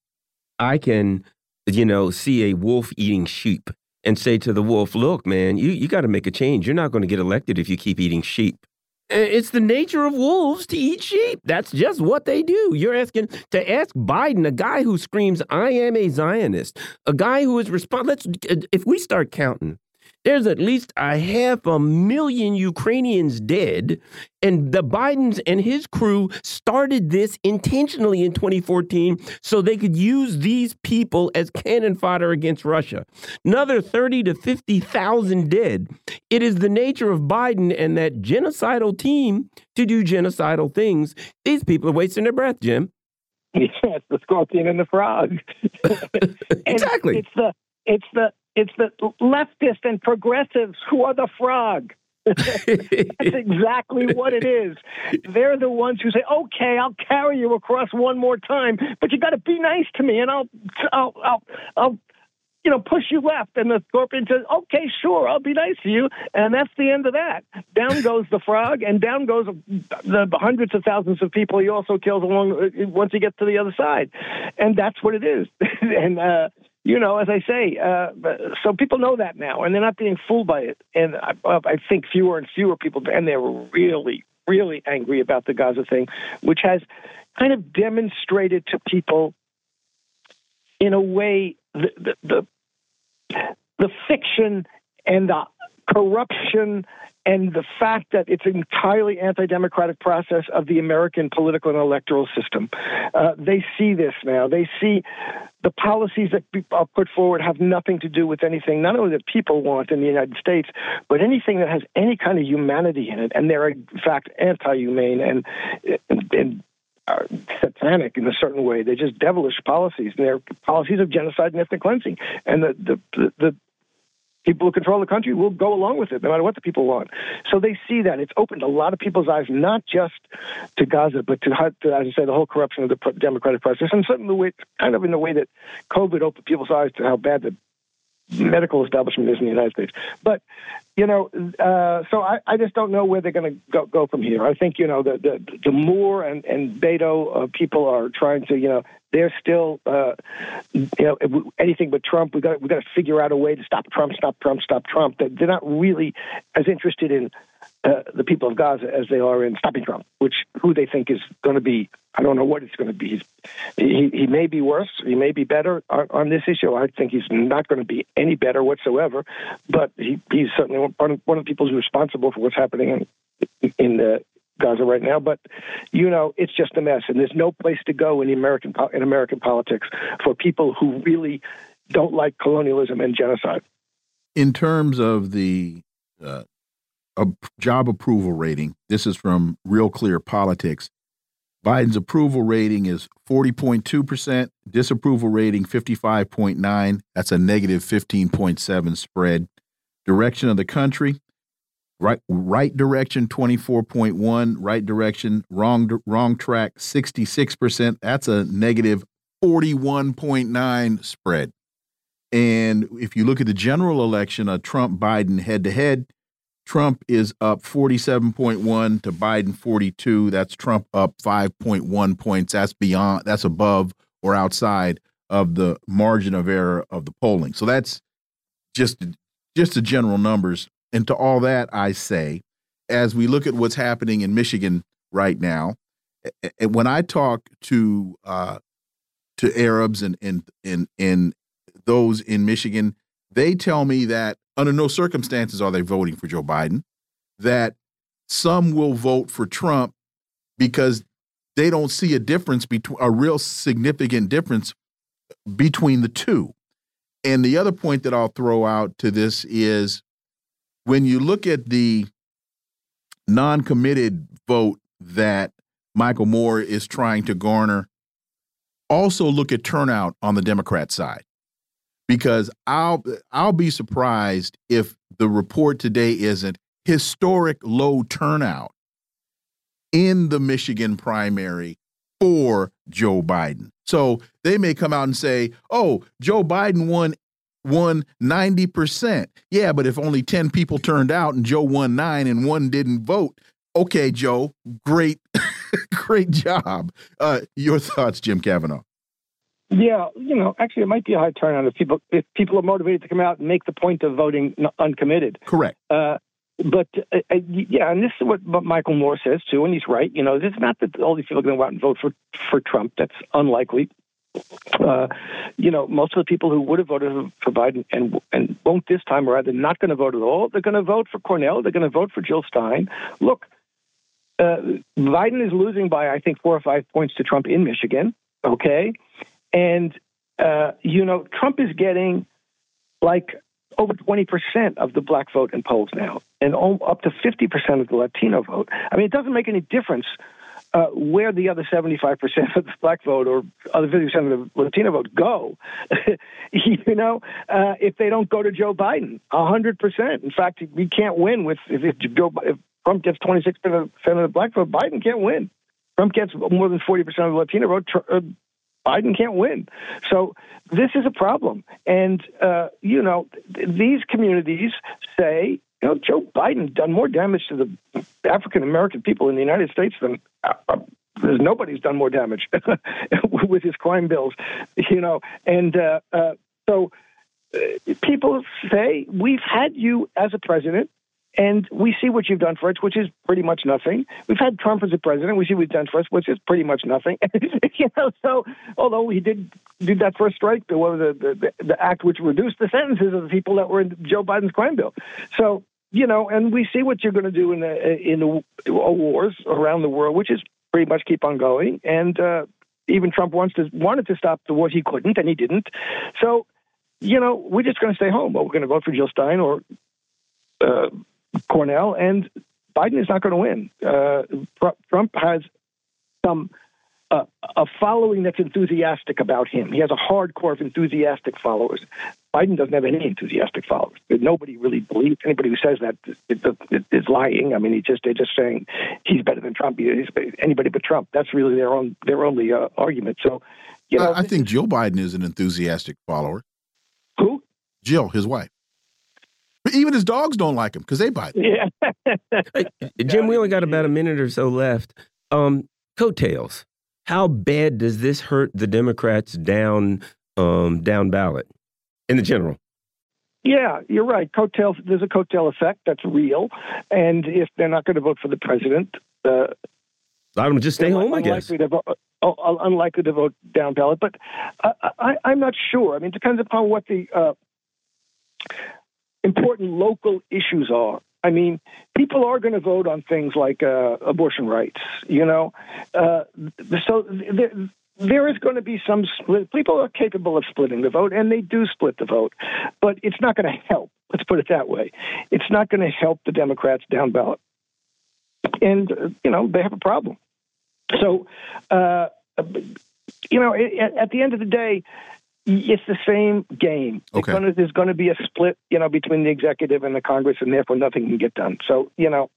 I can, you know, see a wolf eating sheep and say to the wolf, "Look, man, you you got to make a change. You're not going to get elected if you keep eating sheep." It's the nature of wolves to eat sheep. That's just what they do. You're asking to ask Biden, a guy who screams, I am a Zionist, a guy who is responsible. If we start counting, there's at least a half a million Ukrainians dead. And the Bidens and his crew started this intentionally in 2014 so they could use these people as cannon fodder against Russia. Another 30 to 50,000 dead. It is the nature of Biden and that genocidal team to do genocidal things. These people are wasting their breath, Jim. [laughs] Yes, the scorpion and the frog. [laughs] [laughs] exactly. It's the it's the it's the leftists and progressives who are the frog. [laughs] That's exactly what it is. They're the ones who say, "Okay, I'll carry you across one more time, but you got to be nice to me, and I'll, I'll, I'll, I'll, you know, push you left." And the scorpion says, "Okay, sure, I'll be nice to you," and that's the end of that. Down goes the frog, and down goes the hundreds of thousands of people he also kills along once he gets to the other side, and that's what it is. [laughs] and uh, you know, as I say, uh, so people know that now, and they're not being fooled by it. And I, I think fewer and fewer people, and they're really, really angry about the Gaza thing, which has kind of demonstrated to people, in a way, the the the, the fiction and the corruption and the fact that it's an entirely anti-democratic process of the American political and electoral system. Uh, they see this now. They see the policies that are put forward have nothing to do with anything, not only that people want in the United States, but anything that has any kind of humanity in it. And they're, in fact, anti-humane and, and, and are satanic in a certain way. They're just devilish policies. They're policies of genocide and ethnic cleansing. And the, the, the, people who control the country will go along with it, no matter what the people want. So they see that it's opened a lot of people's eyes, not just to Gaza, but to, to as I say, the whole corruption of the democratic process, and certainly kind of in the way that COVID opened people's eyes to how bad the medical establishment is in the United States. But you know, uh, so I, I just don't know where they're going to go, from here. I think you know the the, the Moore and and Beto uh, people are trying to you know they're still uh, you know anything but Trump. We got we got to figure out a way to stop Trump, stop Trump, stop Trump. That they're not really as interested in uh, the people of Gaza as they are in stopping Trump, which who they think is going to be. I don't know what it's going to be. He's, he he may be worse. He may be better on, on this issue. I think he's not going to be any better whatsoever. But he, he's certainly one of, one of the people who's responsible for what's happening in, in the Gaza right now. But you know, it's just a mess, and there's no place to go in American in American politics for people who really don't like colonialism and genocide. In terms of the uh, a job approval rating. This is from Real Clear Politics. Biden's approval rating is 40.2%, disapproval rating 55.9. That's a negative 15.7 spread. Direction of the country, right right direction 24.1, right direction, wrong wrong track 66%. That's a negative 41.9 spread. And if you look at the general election, a Trump Biden head to head, Trump is up 47.1 to Biden 42. That's Trump up 5.1 points. That's beyond, that's above or outside of the margin of error of the polling. So that's just just the general numbers. And to all that, I say, as we look at what's happening in Michigan right now, and when I talk to uh, to Arabs and and and and those in Michigan, they tell me that under no circumstances are they voting for Joe Biden, that some will vote for Trump because they don't see a difference between a real significant difference between the two. And the other point that I'll throw out to this is when you look at the non committed vote that Michael Moore is trying to garner, also look at turnout on the Democrat side because I'll I'll be surprised if the report today isn't historic low turnout in the Michigan primary for Joe Biden. So they may come out and say, "Oh, Joe Biden won won 90%." Yeah, but if only 10 people turned out and Joe won 9 and one didn't vote, okay, Joe, great [laughs] great job. Uh, your thoughts, Jim Kavanagh? Yeah, you know, actually, it might be a high turnout if people if people are motivated to come out and make the point of voting uncommitted. Correct. Uh, but uh, uh, yeah, and this is what, Michael Moore says too, and he's right. You know, it's not that all these people are going to go out and vote for for Trump. That's unlikely. Uh, you know, most of the people who would have voted for Biden and and won't this time are either not going to vote at all. They're going to vote for Cornel. They're going to vote for Jill Stein. Look, uh, Biden is losing by I think four or five points to Trump in Michigan. Okay, and, uh, you know, Trump is getting like over 20% of the black vote in polls now and up to 50% of the Latino vote. I mean, it doesn't make any difference uh, where the other 75% of the black vote or other 50% of the Latino vote go, [laughs] you know, uh, if they don't go to Joe Biden, 100%. In fact, we can't win with if, if, Joe, if Trump gets 26% of the black vote, Biden can't win. Trump gets more than 40% of the Latino vote. Biden can't win. So this is a problem. And, uh, you know, th- these communities say, you know, Joe Biden done more damage to the African American people in the United States than uh, uh there's nobody's done more damage [laughs] with his crime bills, you know. And uh, uh, so uh, people say, we've had you as a president and we see what you've done for us, which is pretty much nothing. We've had Trump as a president. We see what he's done for us, which is pretty much nothing. [laughs] you know, so although he did do that first strike the, the, the act which reduced the sentences of the people that were in Joe Biden's crime bill. So you know, and we see what you're going to do in the in the wars around the world, which is pretty much keep on going. And uh, even Trump wants to wanted to stop the war, he couldn't, and he didn't. So you know, we're just going to stay home. But we're going to vote for Jill Stein or uh, Cornel, and Biden is not going to win. Uh, Trump has some uh, a following that's enthusiastic about him. He has a hardcore of enthusiastic followers. Biden doesn't have any enthusiastic followers. Nobody really believes anybody who says that is lying. I mean, he just they're just saying he's better than Trump. He's anybody but Trump. That's really their own their only uh, argument. So, you know, I, I think Joe Biden is an enthusiastic follower. Who? Jill, his wife. Even his dogs don't like him because they bite. Yeah. hey, [laughs] Jim, we only got about a minute or so left. Um, coattails. How bad does this hurt the Democrats down um, down ballot in the general? Yeah, you're right. Coattails. There's a coattail effect that's real, and if they're not going to vote for the president, uh, a lot of them just stay home. I guess. To vote, oh, unlikely to vote down ballot, but I, am not sure. I mean, it depends upon what the uh, important local issues are. I mean, people are going to vote on things like uh, abortion rights, you know. Uh, so there, there is going to be some split. People are capable of splitting the vote, and they do split the vote, but it's not going to help. Let's put it that way. It's not going to help the Democrats down ballot, and uh, you know they have a problem. So, uh, you know, at, at the end of the day, it's the same game. Okay. Gonna, there's going to be a split, you know, between the executive and the Congress, and therefore nothing can get done. So, you know,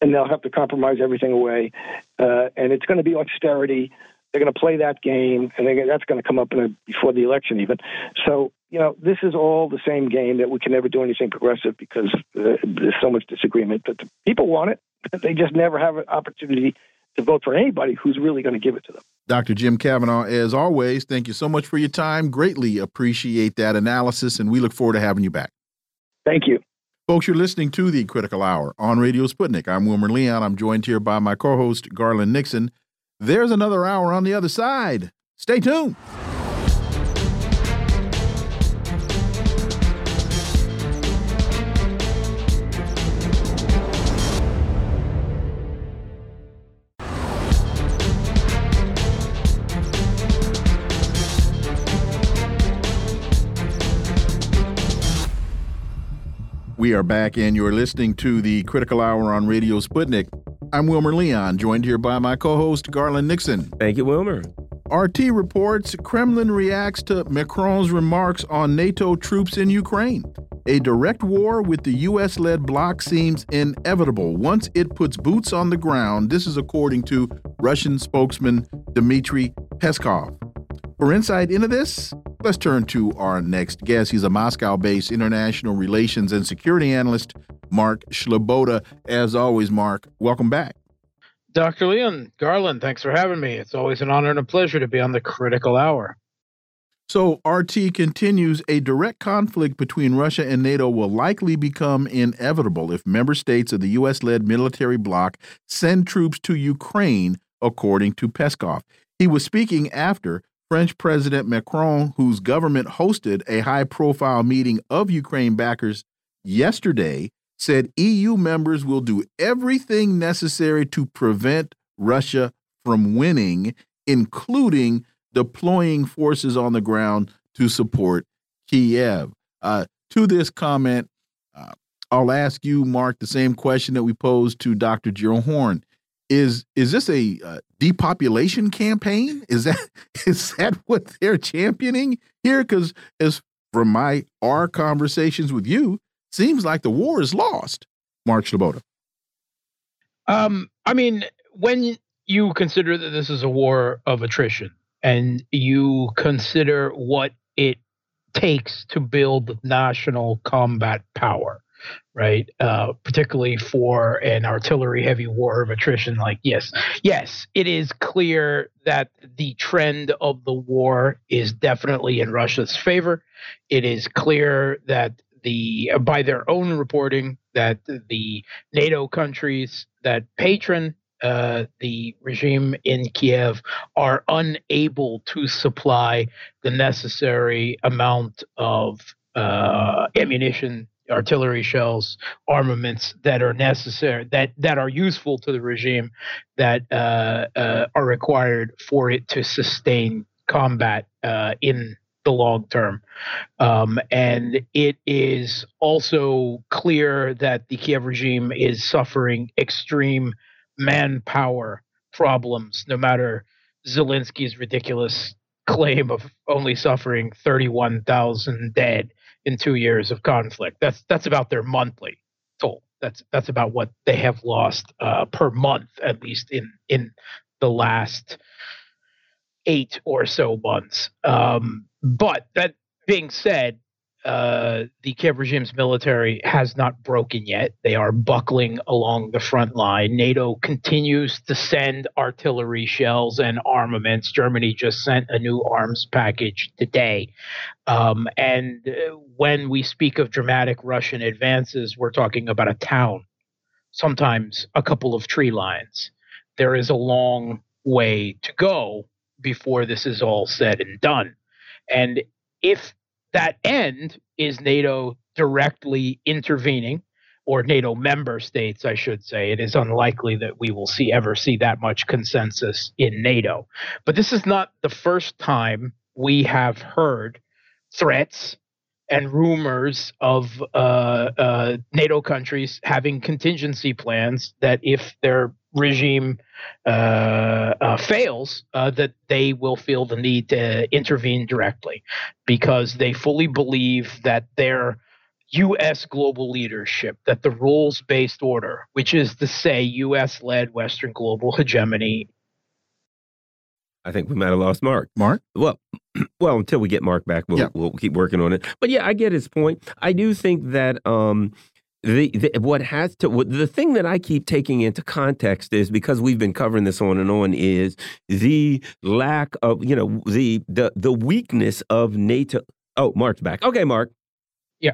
and they'll have to compromise everything away, uh, and it's going to be austerity. They're going to play that game, and that's going to come up a, before the election, even. So, you know, this is all the same game that we can never do anything progressive because uh, there's so much disagreement. But the people want it, they just never have an opportunity to vote for anybody who's really going to give it to them. Dr. Jim Kavanagh, as always, thank you so much for your time. Greatly appreciate that analysis, and we look forward to having you back. Thank you. Folks, you're listening to the Critical Hour on Radio Sputnik. I'm Wilmer Leon. I'm joined here by my co host, Garland Nixon. There's another hour on the other side. Stay tuned. We are back, and you're listening to the Critical Hour on Radio Sputnik. I'm Wilmer Leon, joined here by my co host, Garland Nixon. Thank you, Wilmer. RT reports Kremlin reacts to Macron's remarks on NATO troops in Ukraine. A direct war with the U.S. led bloc seems inevitable once it puts boots on the ground. This is according to Russian spokesman Dmitry Peskov. For insight into this, let's turn to our next guest. He's a Moscow based international relations and security analyst, Mark Sleboda. As always, Mark, welcome back. Dr. Leon Garland, thanks for having me. It's always an honor and a pleasure to be on the critical hour. So, RT continues a direct conflict between Russia and NATO will likely become inevitable if member states of the U.S. led military bloc send troops to Ukraine, according to Peskov. He was speaking after French President Macron, whose government hosted a high profile meeting of Ukraine backers yesterday, said EU members will do everything necessary to prevent Russia from winning, including deploying forces on the ground to support Kiev. Uh, to this comment, uh, I'll ask you, Mark, the same question that we posed to Dr. Gerald Horne is is this a uh, depopulation campaign? Is that [laughs] is that what they're championing here? Because as from my our conversations with you, seems like the war is lost. Mark Sleboda. Um, I mean, when you consider that this is a war of attrition, and you consider what it takes to build national combat power, right? Uh, particularly for an artillery heavy war of attrition. Like, yes, yes, it is clear that the trend of the war is definitely in Russia's favor. It is clear that the by their own reporting that the NATO countries that patron uh, the regime in Kiev are unable to supply the necessary amount of uh, ammunition artillery shells, armaments that are necessary, that that are useful to the regime, that uh, uh, are required for it to sustain combat uh, in the long term. Um, and it is also clear that the Kiev regime is suffering extreme manpower problems, no matter Zelensky's ridiculous claim of only suffering 31,000 dead in two years of conflict. That's that's about their monthly toll. That's that's about what they have lost uh, per month, at least in in the last eight or so months. Um, but that being said, uh, the Kiev regime's military has not broken yet. They are buckling along the front line. NATO continues to send artillery shells and armaments. Germany just sent a new arms package today. Um, and uh, when we speak of dramatic Russian advances, we're talking about a town, sometimes a couple of tree lines. There is a long way to go before this is all said and done. And if that end is NATO directly intervening, or NATO member states, I should say. It is unlikely that we will see ever see that much consensus in NATO. But this is not the first time we have heard threats and rumors of uh, uh, NATO countries having contingency plans that if their regime uh, uh, fails, uh, that they will feel the need to intervene directly because they fully believe that their U.S. global leadership, that the rules based order, which is to say U.S. led Western global hegemony, I think we might have lost Mark. Mark? Well, [clears throat] well, until we get Mark back, we'll, yeah. we'll keep working on it. But yeah, I get his point. I do think that um, the, the, what has to what, the thing that I keep taking into context is because we've been covering this on and on is the lack of you know the the the weakness of NATO. Oh, Mark's back. Okay, Mark. Yeah,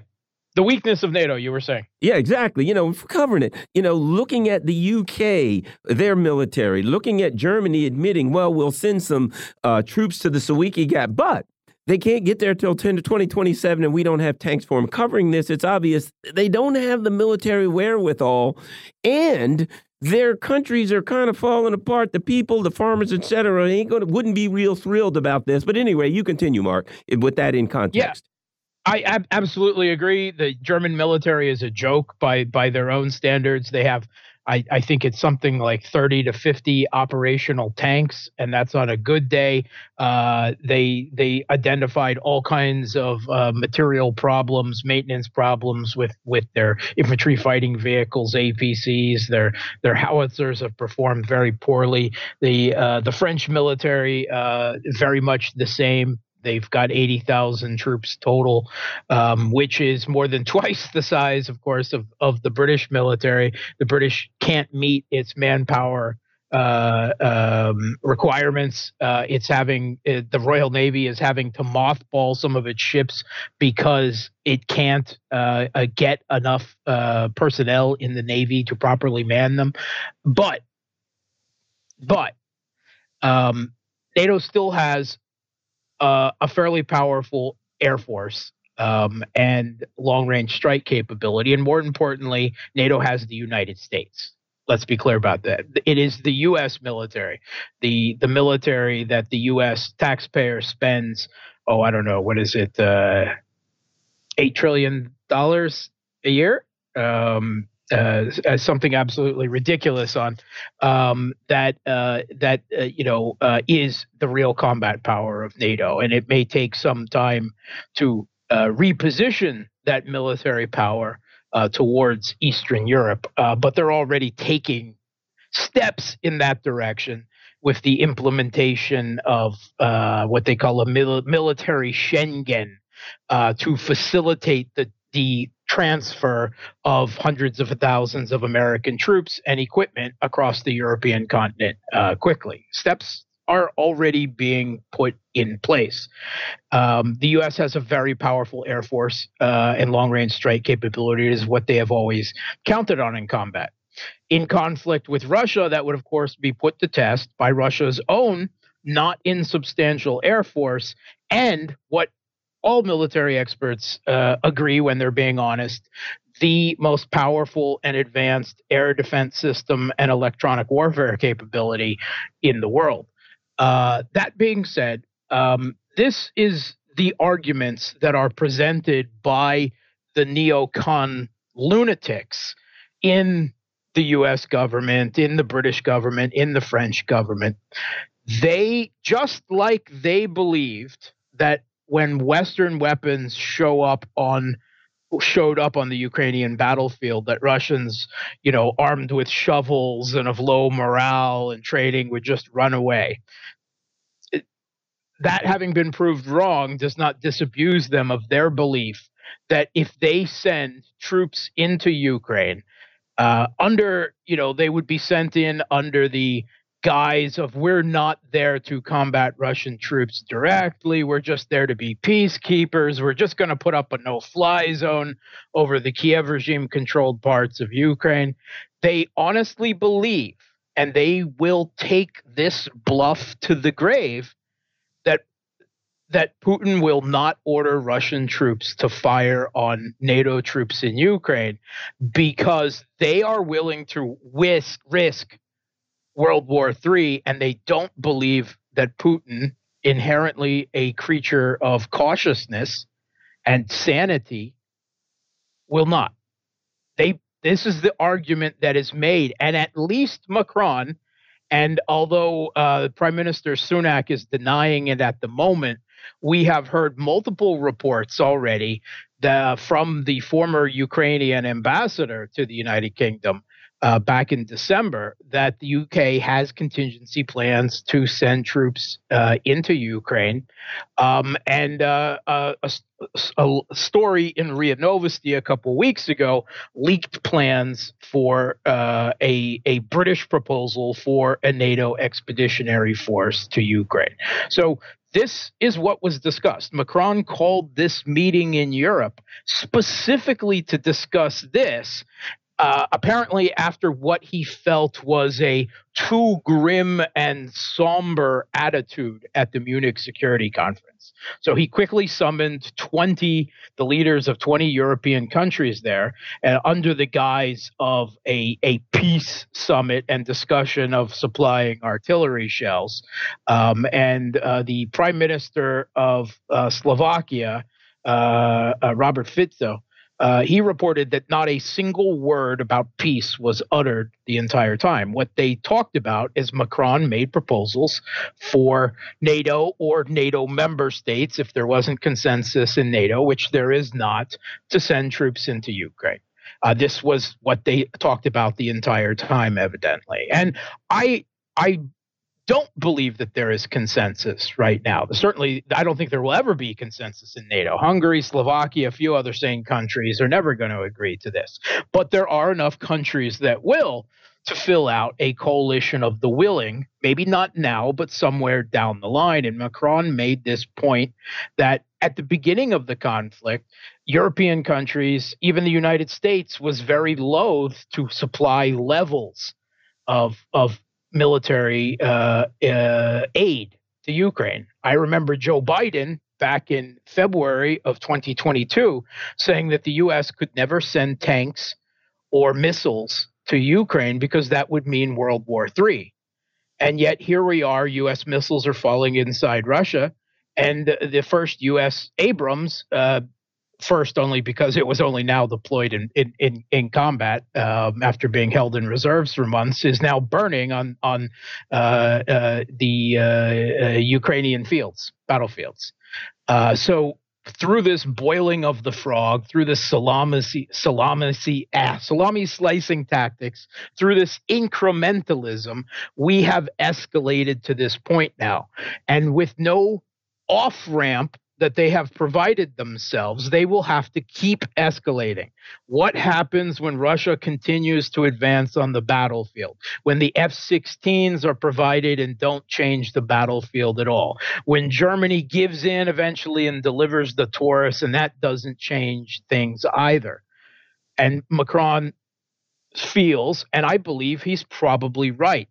the weakness of NATO. You were saying. Yeah, exactly. You know, covering it. You know, looking at the UK, their military, looking at Germany admitting, well, we'll send some uh, troops to the Suwalki Gap, but they can't get there till 10 to 2027 and we don't have tanks for them covering this it's obvious they don't have the military wherewithal and their countries are kind of falling apart the people the farmers etc ain't gonna wouldn't be real thrilled about this but anyway you continue mark with that in context yeah. I ab absolutely agree. The German military is a joke by by their own standards. They have I, I think it's something like 30 to 50 operational tanks, and that's on a good day. Uh, they they identified all kinds of uh, material problems, maintenance problems with with their infantry fighting vehicles, APCs. Their their howitzers have performed very poorly. The uh, the French military uh, very much the same. They've got 80,000 troops total, um, which is more than [laughs] twice the size, of course, of, of the British military. The British can't meet its manpower uh, um, requirements. Uh, it's having uh, the Royal Navy is having to mothball some of its ships because it can't uh, uh, get enough uh, personnel in the Navy to properly man them. But, but um, NATO still has uh, a fairly powerful air force um, and long range strike capability. And more importantly, NATO has the United States. Let's be clear about that. It is the U.S. military, the the military that the U.S. taxpayer spends. Oh, I don't know what is it, uh, eight trillion dollars a year. Um, uh, as something absolutely ridiculous on um, that uh, that uh, you know uh, is the real combat power of NATO, and it may take some time to uh, reposition that military power uh, towards Eastern Europe, but they're already taking steps in that direction with the implementation of what they call a mil- military Schengen to facilitate the the transfer of hundreds of thousands of American troops and equipment across the European continent uh, quickly. Steps are already being put in place. Um, the U.S. has a very powerful air force uh, and long range strike capability. It is what they have always counted on in combat. In conflict with Russia, that would, of course, be put to test by Russia's own not insubstantial air force and what all military experts uh, agree when they're being honest the most powerful and advanced air defense system and electronic warfare capability in the world. Uh, that being said, um, this is the arguments that are presented by the neocon lunatics in the US government, in the British government, in the French government. They, just like they believed that when Western weapons show up on showed up on the Ukrainian battlefield that Russians, you know, armed with shovels and of low morale and training would just run away. It, that having been proved wrong does not disabuse them of their belief that if they send troops into Ukraine, uh, under, you know, they would be sent in under the guise of we're not there to combat Russian troops directly. We're just there to be peacekeepers. We're just going to put up a no fly zone over the Kiev regime controlled parts of Ukraine. They honestly believe, and they will take this bluff to the grave, that that Putin will not order Russian troops to fire on NATO troops in Ukraine because they are willing to risk, risk World War III, and they don't believe that Putin, inherently a creature of cautiousness and sanity, will not. They this is the argument that is made, and at least Macron, and although uh, Prime Minister Sunak is denying it at the moment, we have heard multiple reports already the, from the former Ukrainian ambassador to the United Kingdom uh, back in December that the UK has contingency plans to send troops uh, into Ukraine. Um, and uh, a, a, story in RIA Novosti a couple weeks ago leaked plans for uh, a, a British proposal for a NATO expeditionary force to Ukraine. So this is what was discussed. Macron called this meeting in Europe specifically to discuss this uh, apparently after what he felt was a too grim and somber attitude at the Munich Security Conference. So he quickly summoned 20, the leaders of 20 European countries there, uh, under the guise of a, a peace summit and discussion of supplying artillery shells. Um, and uh, the prime minister of uh, Slovakia, uh, Robert Fico, uh, he reported that not a single word about peace was uttered the entire time. What they talked about is Macron made proposals for NATO or NATO member states, if there wasn't consensus in NATO, which there is not, to send troops into Ukraine. Uh, this was what they talked about the entire time, evidently. And I, I don't believe that there is consensus right now. Certainly, I don't think there will ever be consensus in NATO. Hungary, Slovakia, a few other same countries are never going to agree to this. But there are enough countries that will to fill out a coalition of the willing, maybe not now, but somewhere down the line. And Macron made this point that at the beginning of the conflict, European countries, even the United States, was very loath to supply levels of, of military uh, uh, aid to Ukraine. I remember Joe Biden back in February of 2022 saying that the U.S. could never send tanks or missiles to Ukraine because that would mean World War III. And yet here we are, U.S. missiles are falling inside Russia. And the first U.S. Abrams uh, first only because it was only now deployed in in in, in combat um, after being held in reserves for months is now burning on on uh, uh, the uh, uh Ukrainian fields battlefields. Uh, so through this boiling of the frog, through this salami salami ah, salami slicing tactics, through this incrementalism, we have escalated to this point now, and with no off ramp that they have provided themselves, they will have to keep escalating. What happens when Russia continues to advance on the battlefield? When the F 16s are provided and don't change the battlefield at all? When Germany gives in eventually and delivers the Taurus and that doesn't change things either? And Macron feels, and I believe he's probably right,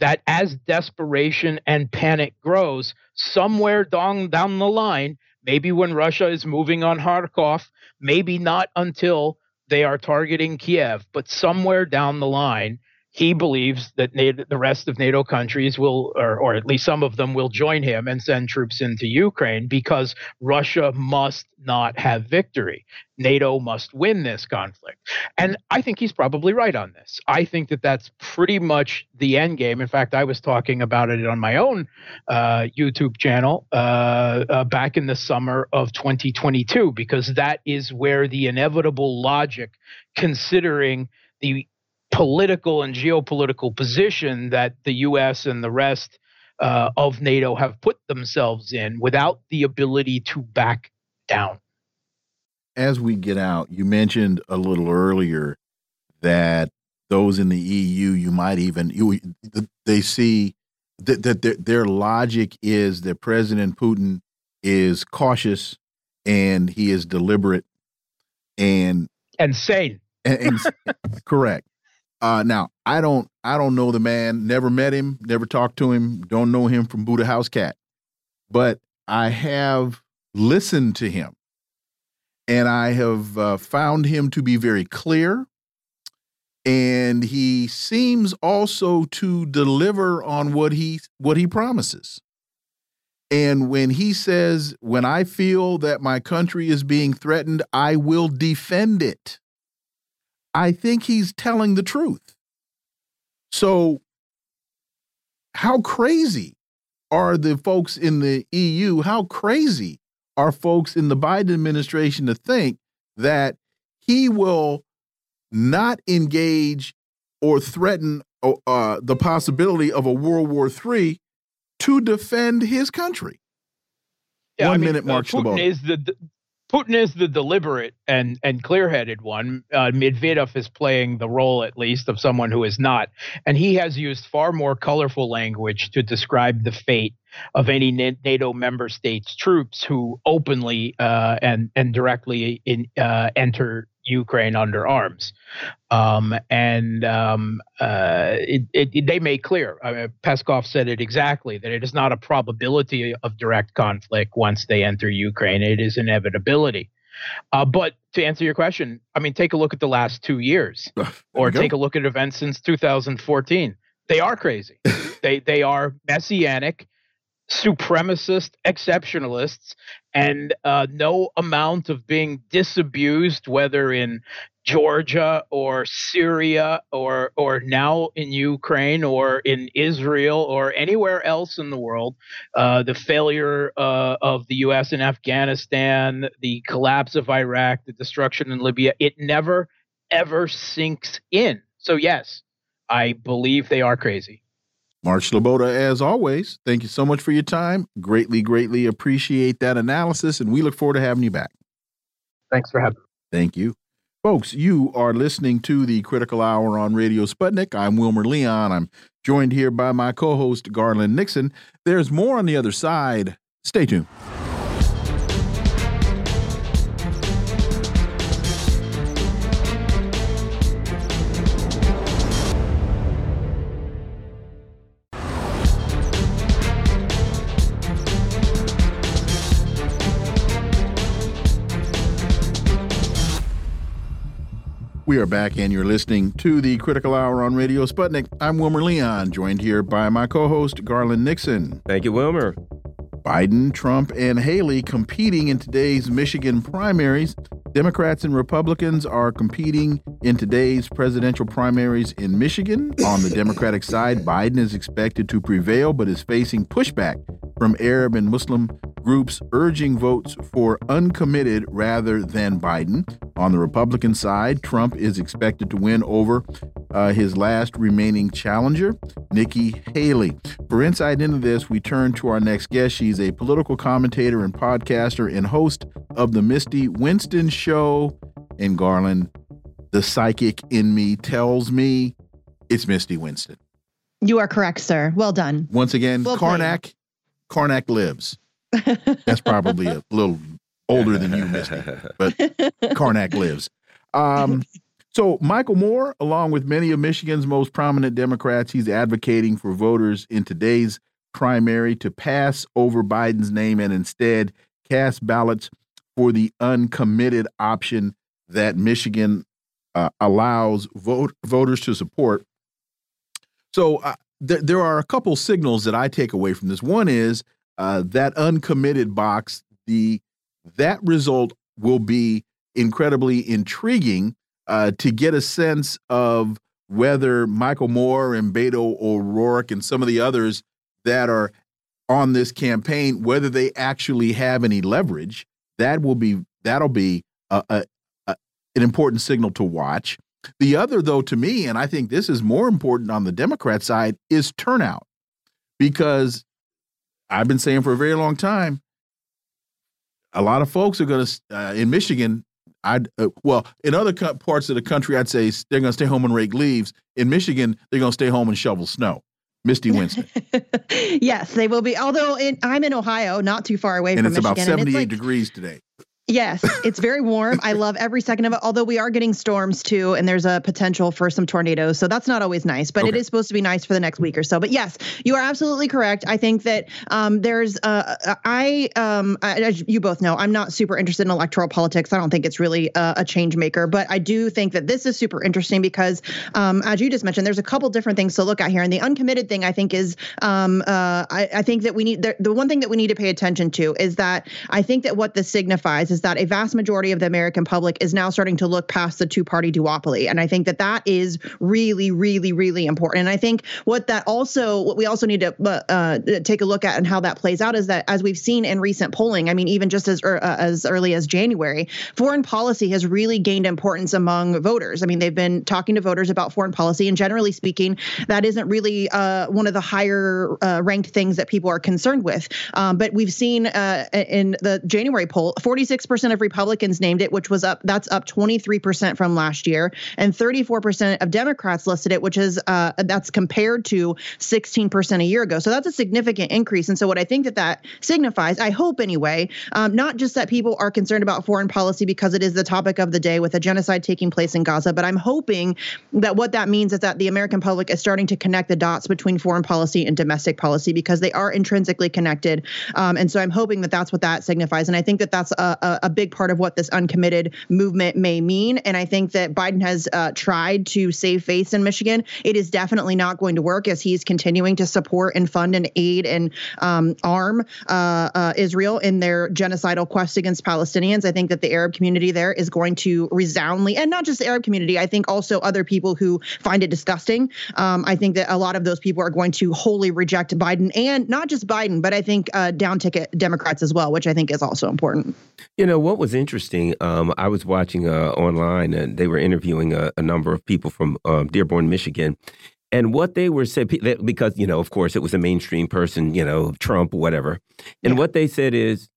that as desperation and panic grows, somewhere down, down the line, Maybe when Russia is moving on Kharkov, maybe not until they are targeting Kiev, but somewhere down the line, he believes that NATO, the rest of NATO countries will, or, or at least some of them, will join him and send troops into Ukraine because Russia must not have victory. NATO must win this conflict. And I think he's probably right on this. I think that that's pretty much the end game. In fact, I was talking about it on my own uh, YouTube channel uh, uh, back in the summer of 2022, because that is where the inevitable logic, considering the political and geopolitical position that the U.S. and the rest uh, of NATO have put themselves in without the ability to back down. as we get out, you mentioned a little earlier that those in the EU, you might even you they see that, that their, their logic is that President Putin is cautious and he is deliberate and and sane. And, and [laughs] correct. Uh, now I don't I don't know the man, never met him, never talked to him, don't know him from Buddha House Cat, but I have listened to him, and I have uh, found him to be very clear, and he seems also to deliver on what he what he promises. And when he says, "When I feel that my country is being threatened, I will defend it." I think he's telling the truth. So, how crazy are the folks in the EU? How crazy are folks in the Biden administration to think that he will not engage or threaten uh, uh the possibility of a World War III to defend his country? Yeah, One I mean, minute, Mark uh, Putin is the Putin is the deliberate and and clear-headed one. Uh, Medvedev is playing the role, at least, of someone who is not, and he has used far more colorful language to describe the fate of any NATO member states' troops who openly uh, and and directly in, uh, enter Ukraine under arms. Um, and um, uh, it, it, they made clear, uh, Peskov said it exactly, that it is not a probability of direct conflict once they enter Ukraine, it is inevitability. Uh, but to answer your question, I mean, take a look at the last two years, [laughs] or take a look at events since 2014. They are crazy. [laughs] they they are messianic supremacist exceptionalists and uh, no amount of being disabused whether in Georgia or Syria or or now in Ukraine or in Israel or anywhere else in the world, uh, the failure uh, of the U.S. in Afghanistan, the collapse of Iraq, the destruction in Libya, it never ever sinks in. So yes, I believe they are crazy. Mark Sleboda, as always, thank you so much for your time. Greatly, greatly appreciate that analysis, and we look forward to having you back. Thanks for having me. Thank you. Folks, you are listening to the Critical Hour on Radio Sputnik. I'm Wilmer Leon. I'm joined here by my co host, Garland Nixon. There's more on the other side. Stay tuned. We are back, and you're listening to the Critical Hour on Radio Sputnik. I'm Wilmer Leon, joined here by my co host, Garland Nixon. Thank you, Wilmer. Biden, Trump, and Haley competing in today's Michigan primaries. Democrats and Republicans are competing in today's presidential primaries in Michigan. On the Democratic side, Biden is expected to prevail, but is facing pushback from Arab and Muslim groups urging votes for uncommitted rather than Biden. On the Republican side, Trump is expected to win over uh, his last remaining challenger, Nikki Haley. For insight into this, we turn to our next guest. She's a political commentator and podcaster and host of the Misty Winston Show in Garland. The psychic in me tells me it's Misty Winston. You are correct, sir. Well done. Once again, well Carnac, Carnac lives. That's probably a little older than you, Misty, but [laughs] Carnac lives. Um, so, Michael Moore, along with many of Michigan's most prominent Democrats, he's advocating for voters in today's primary to pass over Biden's name and instead cast ballots for the uncommitted option that Michigan uh, allows vote, voters to support. So, uh, th there are a couple signals that I take away from this. One is uh, that uncommitted box, the that result will be incredibly intriguing uh, to get a sense of whether Michael Moore and Beto O'Rourke and some of the others that are on this campaign, whether they actually have any leverage. That will be that'll be a, a, a, an important signal to watch. The other, though, to me, and I think this is more important on the Democrat side, is turnout, because I've been saying for a very long time, a lot of folks are going to uh, in Michigan I'd uh, well, in other parts of the country, I'd say they're going to stay home and rake leaves. In Michigan, they're going to stay home and shovel snow. Misty [laughs] Winston. yes, they will be. Although in, I'm in Ohio, not too far away from Michigan and from it's Michigan, about 78 like, degrees today. Yes, it's very warm. I love every second of it. Although we are getting storms too, and there's a potential for some tornadoes, so that's not always nice. But okay. it is supposed to be nice for the next week or so. But yes, you are absolutely correct. I think that um, there's uh, I um, as you both know, I'm not super interested in electoral politics. I don't think it's really a, a change maker, but I do think that this is super interesting because, um, as you just mentioned, there's a couple different things to look at here, and the uncommitted thing I think is um, uh, I, I, think that we need the, the one thing that we need to pay attention to is that I think that what this signifies is that a vast majority of the American public is now starting to look past the two party duopoly. And I think that that is really, really, really important. And I think what that also, what we also need to uh, uh, take a look at and how that plays out is that as we've seen in recent polling, I mean, even just as, uh, as early as January, foreign policy has really gained importance among voters. I mean, they've been talking to voters about foreign policy, and generally speaking, that isn't really uh, one of the higher uh, ranked things that people are concerned with. Um, but we've seen uh, in the January poll, 46% of Republicans Republicans named it, which was up, that's up 23% from last year. And 34% of Democrats listed it, which is, uh, that's compared to 16% a year ago. So that's a significant increase. And so what I think that that signifies, I hope anyway, um, not just that people are concerned about foreign policy because it is the topic of the day with a genocide taking place in Gaza, but I'm hoping that what that means is that the American public is starting to connect the dots between foreign policy and domestic policy because they are intrinsically connected. Um, and so I'm hoping that that's what that signifies. And I think that that's a, a, a big part of what this uncommitted movement may mean. And I think that Biden has uh, tried to save face in Michigan. It is definitely not going to work as he's continuing to support and fund and aid and um, arm uh, uh, Israel in their genocidal quest against Palestinians. I think that the Arab community there is going to resoundly, and not just the Arab community, I think also other people who find it disgusting. Um, I think that a lot of those people are going to wholly reject Biden and not just Biden, but I think uh, down ticket Democrats as well, which I think is also important. You know, what was interesting. Um, I was watching uh, online, and they were interviewing a, a number of people from um, Dearborn, Michigan, and what they were said because you know, of course, it was a mainstream person, you know, Trump, whatever. And yeah. what they said is,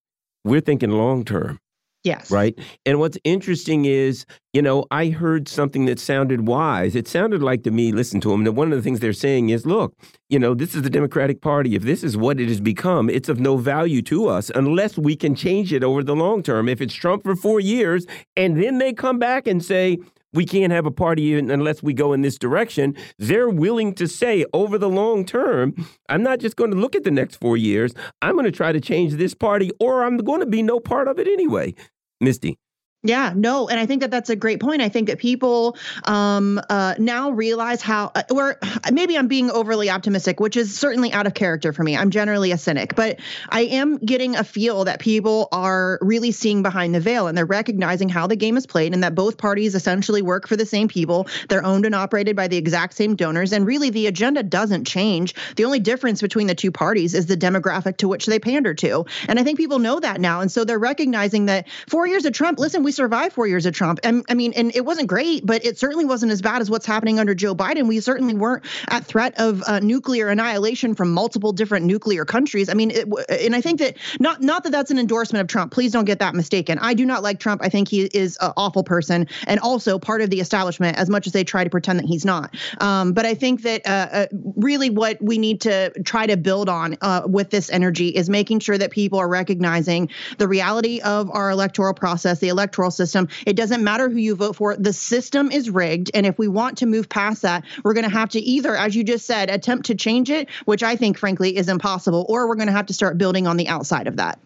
we're thinking long term. Yes. Right. And what's interesting is, you know, I heard something that sounded wise. It sounded like to me, listen to them, that one of the things they're saying is, look, you know, this is the Democratic Party. If this is what it has become, it's of no value to us unless we can change it over the long term. If it's Trump for four years and then they come back and say, we can't have a party unless we go in this direction. They're willing to say over the long term, I'm not just going to look at the next four years. I'm going to try to change this party, or I'm going to be no part of it anyway. Misty. Yeah, no, and I think that that's a great point. I think that people um, uh, now realize how, uh, or maybe I'm being overly optimistic, which is certainly out of character for me. I'm generally a cynic, but I am getting a feel that people are really seeing behind the veil and they're recognizing how the game is played and that both parties essentially work for the same people. They're owned and operated by the exact same donors, and really the agenda doesn't change. The only difference between the two parties is the demographic to which they pander to, and I think people know that now, and so they're recognizing that four years of Trump. Listen, we survived four years of Trump. And I mean, and it wasn't great, but it certainly wasn't as bad as what's happening under Joe Biden. We certainly weren't at threat of uh, nuclear annihilation from multiple different nuclear countries. I mean, it, and I think that not not that that's an endorsement of Trump. Please don't get that mistaken. I do not like Trump. I think he is an awful person and also part of the establishment, as much as they try to pretend that he's not. Um, but I think that uh, uh, really what we need to try to build on uh, with this energy is making sure that people are recognizing the reality of our electoral process, the electoral electoral system. It doesn't matter who you vote for. The system is rigged. And if we want to move past that, we're going to have to either, as you just said, attempt to change it, which I think, frankly, is impossible, or we're going to have to start building on the outside of that.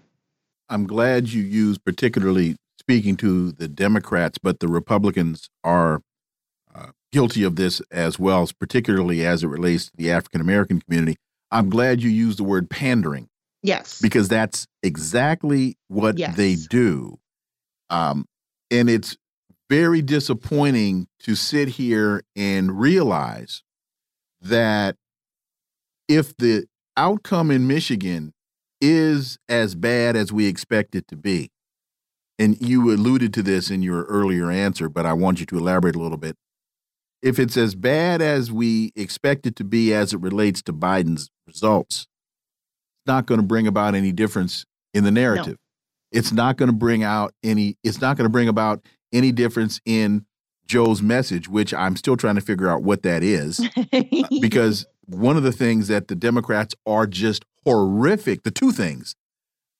I'm glad you used, particularly speaking to the Democrats, but the Republicans are uh, guilty of this as well, particularly as it relates to the African American community. I'm glad you used the word pandering. Yes. Because that's exactly what yes. they do. Um, and it's very disappointing to sit here and realize that if the outcome in Michigan is as bad as we expect it to be, and you alluded to this in your earlier answer, but I want you to elaborate a little bit. If it's as bad as we expect it to be as it relates to Biden's results, it's not going to bring about any difference in the narrative. It's not going to bring out any it's not going to bring about any difference in Joe's message, which I'm still trying to figure out what that is, uh, [laughs] because one of the things that the Democrats are just horrific, the two things,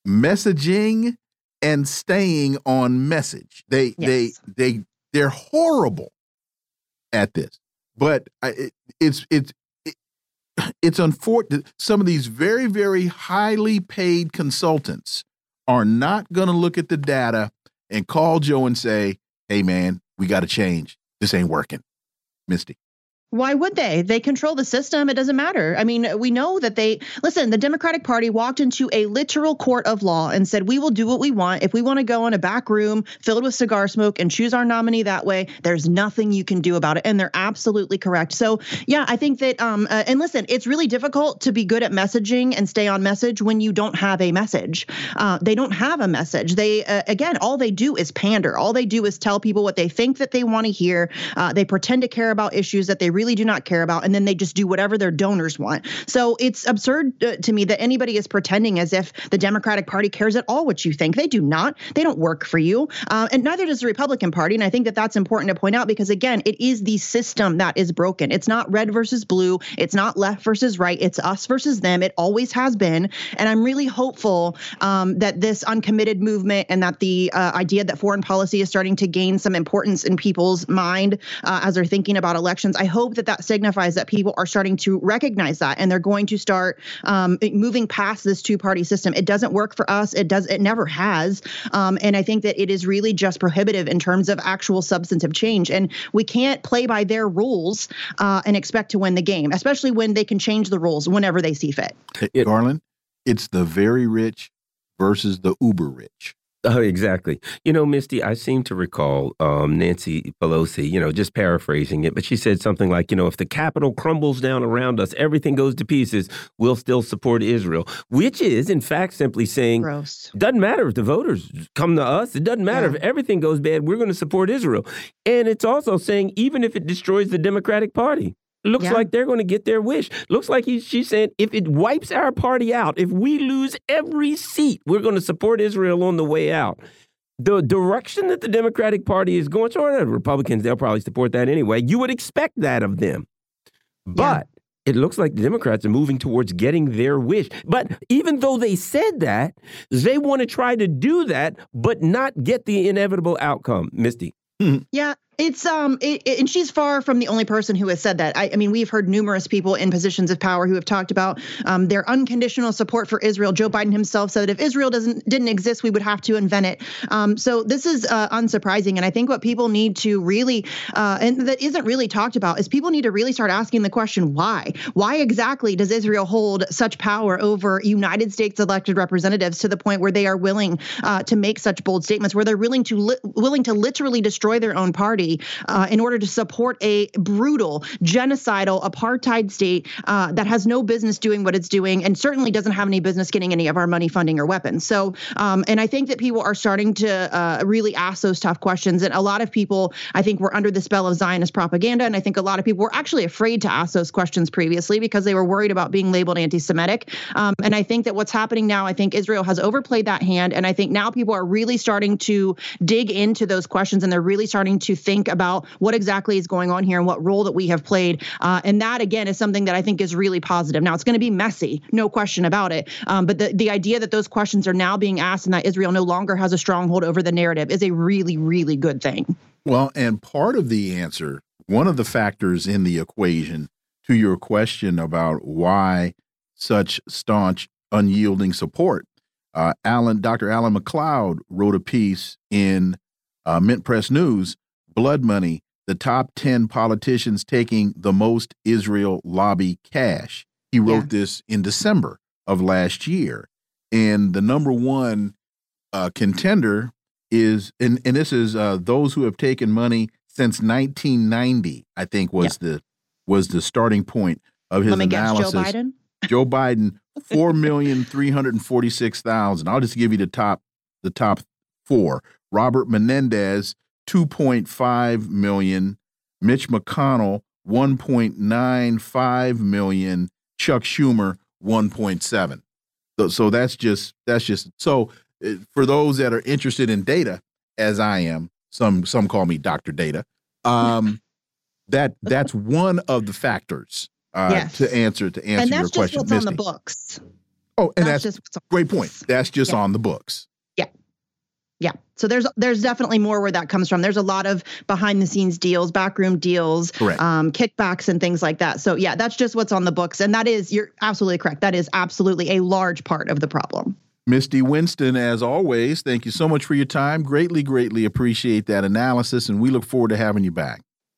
messaging and staying on message. They yes. they they they're horrible at this. But it, it's it's it, it's unfortunate. Some of these very very highly paid consultants are not going to look at the data and call Joe and say, "Hey man, we got to change. This ain't working." Misty. Why would they? They control the system. It doesn't matter. I mean, we know that they listen. The Democratic Party walked into a literal court of law and said, "We will do what we want. If we want to go in a back room filled with cigar smoke and choose our nominee that way, there's nothing you can do about it." And they're absolutely correct. So, yeah, I think that. Um, uh, and listen, it's really difficult to be good at messaging and stay on message when you don't have a message. Uh, they don't have a message. They uh, again, all they do is pander. All they do is tell people what they think that they want to hear. Uh, they pretend to care about issues that they really do not care about, and then they just do whatever their donors want. So it's absurd uh, to me that anybody is pretending as if the Democratic Party cares at all what you think. They do not. They don't work for you, uh, and neither does the Republican Party. And I think that that's important to point out because again, it is the system that is broken. It's not red versus blue. It's not left versus right. It's us versus them. It always has been. And I'm really hopeful um, that this uncommitted movement and that the uh, idea that foreign policy is starting to gain some importance in people's mind uh, as they're thinking about elections. I hope that that signifies that people are starting to recognize that and they're going to start um, moving past this two party system. It doesn't work for us. It does. It never has. Um, and I think that it is really just prohibitive in terms of actual substantive change. And we can't play by their rules uh, and expect to win the game, especially when they can change the rules whenever they see fit. It, Garland, it's the very rich versus the uber rich. Oh, exactly. You know, Misty, I seem to recall um, Nancy Pelosi, you know, just paraphrasing it, but she said something like, you know, if the Capitol crumbles down around us, everything goes to pieces, we'll still support Israel, which is, in fact, simply saying, Gross. doesn't matter if the voters come to us, it doesn't matter yeah. if everything goes bad, we're going to support Israel. And it's also saying, even if it destroys the Democratic Party. Looks yeah. like they're going to get their wish. Looks like he, she's saying if it wipes our party out, if we lose every seat, we're going to support Israel on the way out. The direction that the Democratic Party is going, sure, the Republicans, they'll probably support that anyway. You would expect that of them. But yeah. it looks like the Democrats are moving towards getting their wish. But even though they said that, they want to try to do that, but not get the inevitable outcome. Misty. Hmm. Yeah, it's um, it, it, and she's far from the only person who has said that. I, I, mean, we've heard numerous people in positions of power who have talked about um, their unconditional support for Israel. Joe Biden himself said that if Israel doesn't didn't exist, we would have to invent it. Um, so this is uh, unsurprising, and I think what people need to really, uh, and that isn't really talked about, is people need to really start asking the question why? Why exactly does Israel hold such power over United States elected representatives to the point where they are willing uh, to make such bold statements, where they're willing to li- willing to literally destroy their own party? Uh, in order to support a brutal, genocidal apartheid state uh, that has no business doing what it's doing and certainly doesn't have any business getting any of our money, funding, or weapons. So, um, and I think that people are starting to uh, really ask those tough questions. And a lot of people, I think, were under the spell of Zionist propaganda. And I think a lot of people were actually afraid to ask those questions previously because they were worried about being labeled anti Semitic. Um, and I think that what's happening now, I think Israel has overplayed that hand. And I think now people are really starting to dig into those questions and they're really starting to think think about what exactly is going on here and what role that we have played. Uh, and that, again, is something that I think is really positive. Now, it's going to be messy, no question about it. Um, but the, the idea that those questions are now being asked and that Israel no longer has a stronghold over the narrative is a really, really good thing. Well, and part of the answer, one of the factors in the equation to your question about why such staunch, unyielding support. Uh, Alan, Dr. Alan MacLeod wrote a piece in uh, Mint Press News blood money, the top 10 politicians taking the most Israel lobby cash. He wrote yeah. this in December of last year. And the number one uh, contender is, and, and this is uh, those who have taken money since 1990, I think was yeah. the was the starting point of his Let me analysis. Joe Biden? Joe [laughs] Biden, four million three hundred forty six thousand. I'll just give you the top the top four. Robert Menendez, 2.5 million, Mitch McConnell 1.95 million, Chuck Schumer 1.7. So, so that's just that's just so uh, for those that are interested in data as I am, Some some call me Doctor Data. Um, [laughs] that that's one of the factors uh, yes. to answer to answer your question. And that's just what's Misty. on the books. Oh, and that's, that's just great point. That's just on the books. Yeah. So there's there's definitely more where that comes from. There's a lot of behind the scenes deals, backroom deals, um, kickbacks and things like that. So yeah, that's just what's on the books. And that is you're absolutely correct. That is absolutely a large part of the problem. Misty Winston, as always, thank you so much for your time. Greatly, greatly appreciate that analysis, and we look forward to having you back.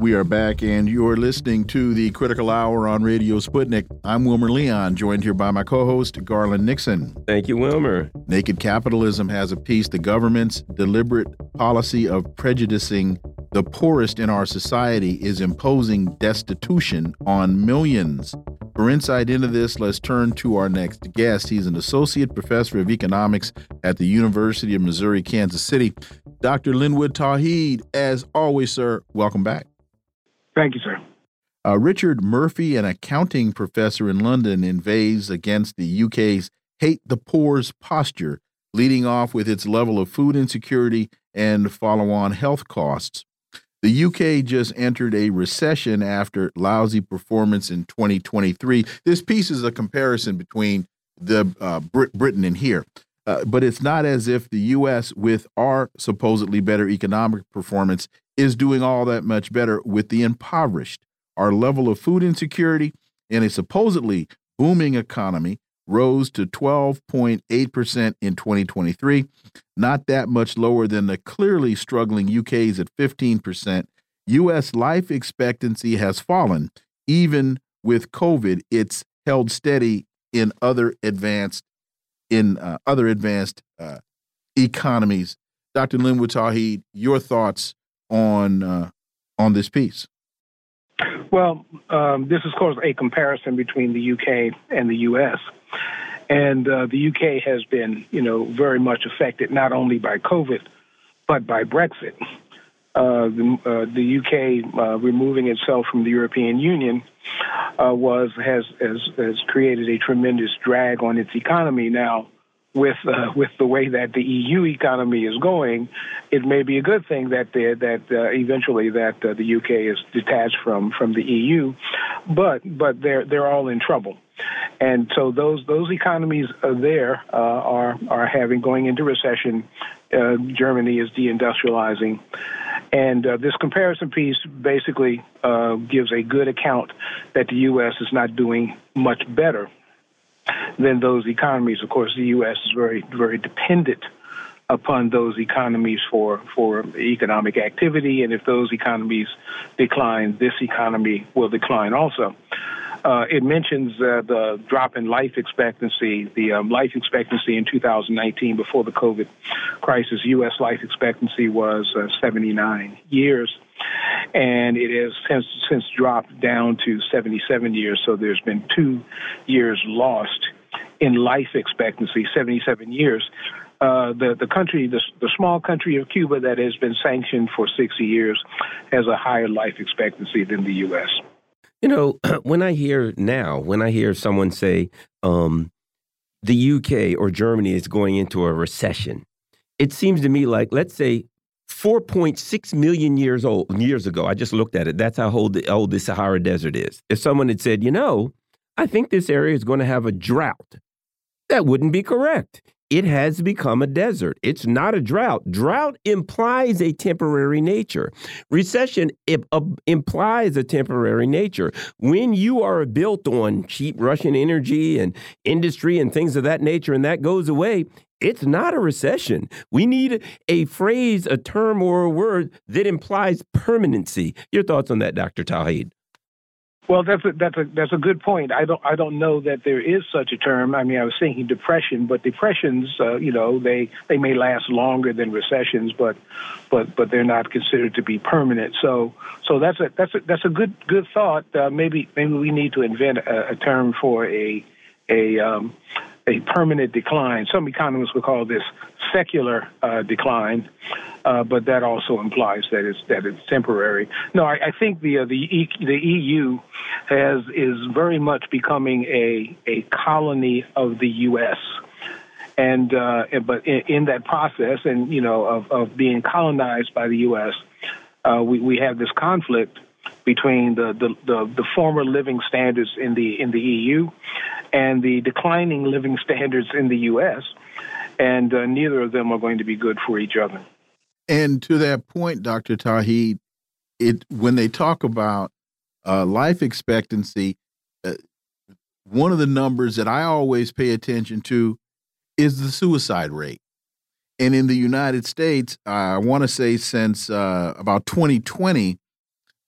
We are back, and you're listening to the Critical Hour on Radio Sputnik. I'm Wilmer Leon, joined here by my co host, Garland Nixon. Thank you, Wilmer. Naked Capitalism has a piece the government's deliberate policy of prejudicing the poorest in our society is imposing destitution on millions. For insight into this, let's turn to our next guest. He's an associate professor of economics at the University of Missouri Kansas City. Dr. Linwood Tauheed, as always, sir, welcome back. Thank you, sir. Uh, Richard Murphy, an accounting professor in London, inveighs against the UK's hate the poor's posture, leading off with its level of food insecurity and follow on health costs. The UK just entered a recession after lousy performance in 2023. This piece is a comparison between the uh, Brit Britain and here. Uh, but it's not as if the U.S., with our supposedly better economic performance, is doing all that much better with the impoverished. Our level of food insecurity in a supposedly booming economy rose to 12.8% in 2023, not that much lower than the clearly struggling UK's at 15%. US life expectancy has fallen. Even with COVID, it's held steady in other advanced in uh, other advanced uh, economies. Dr. Linwood Tauheed, your thoughts on uh, on this piece? Well, um, this is, of course, a comparison between the UK and the US. And uh, the UK has been, you know, very much affected not only by COVID, but by Brexit. Uh, the, uh, the, UK uh, removing itself from the European Union uh, was has, has has created a tremendous drag on its economy. Now, with uh, with the way that the EU economy is going, it may be a good thing that that uh, eventually that uh, the UK is detached from from the EU, but but they're they're all in trouble, and so those those economies there uh, are are having going into recession. Uh, Germany is deindustrializing. And uh, this comparison piece basically gives a good account that the U.S. is not doing much better than those economies. Of course, the U.S. is very, very dependent upon those economies for, for economic activity, and if those economies decline, this economy will decline also. Uh, it mentions uh, the drop in life expectancy. The um, life expectancy in 2019, before the COVID crisis, U.S. life expectancy was uh, 79 years, and it has since since dropped down to 77 years. So there's been two years lost in life expectancy, 77 years. Uh, the the country, the, the small country of Cuba that has been sanctioned for 60 years, has a higher life expectancy than the U.S. You know, [clears throat] when I hear now, when I hear someone say um, the UK or Germany is going into a recession, it seems to me like, let's say, 4.6 million years old years ago. I just looked at it. That's how old the, old the Sahara Desert is. If someone had said, you know, I think this area is going to have a drought, that wouldn't be correct it has become a desert. It's not a drought. Drought implies a temporary nature. Recession uh, implies a temporary nature. When you are built on cheap Russian energy and industry and things of that nature, and that goes away, it's not a recession. We need a phrase, a term, or a word that implies permanency. Your thoughts on that, Dr. Tauheed? Well, that's a, that's a that's a good point. I don't I don't know that there is such a term. I mean, I was thinking depression, but depressions, uh, you know, they they may last longer than recessions, but but but they're not considered to be permanent. So so that's a that's a that's a good good thought. Uh, maybe maybe we need to invent a, a term for a a um, a permanent decline. Some economists would call this secular uh, decline, uh, but that also implies that it's that it's temporary. No, I, I think the uh, the e, the EU has is very much becoming a a colony of the U.S. And uh, but in, in, that process, and you know, of, of being colonized by the U.S., uh, we we have this conflict between the, the, the, the, former living standards in the in the EU and the declining living standards in the U.S. And uh, neither of them are going to be good for each other. And to that point, Dr. Tauheed, it when they talk about uh, life expectancy, uh, one of the numbers that I always pay attention to is the suicide rate. And in the United States, I want to say since uh, about 2020,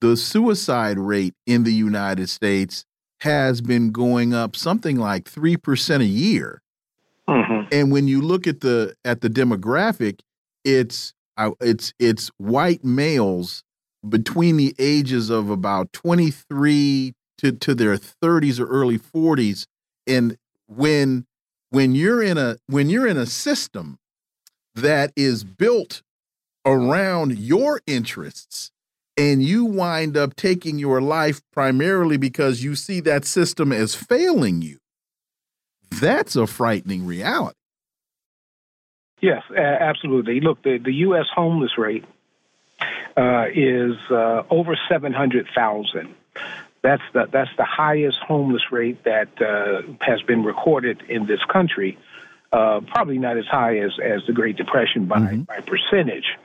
the suicide rate in the United States has been going up something like 3% a year. Mm -hmm. And when you look at the at the demographic, it's uh, it's it's white males between the ages of about 23 to to their 30s or early 40s and when when you're in a when you're in a system that is built around your interests and you wind up taking your life primarily because you see that system as failing you, that's a frightening reality. Yes, absolutely. Look, the, the U.S. homeless rate uh, is uh, over 700,000. That's the, that's the highest homeless rate that uh, has been recorded in this country. Uh, probably not as high as, as the Great Depression by, mm -hmm. by percentage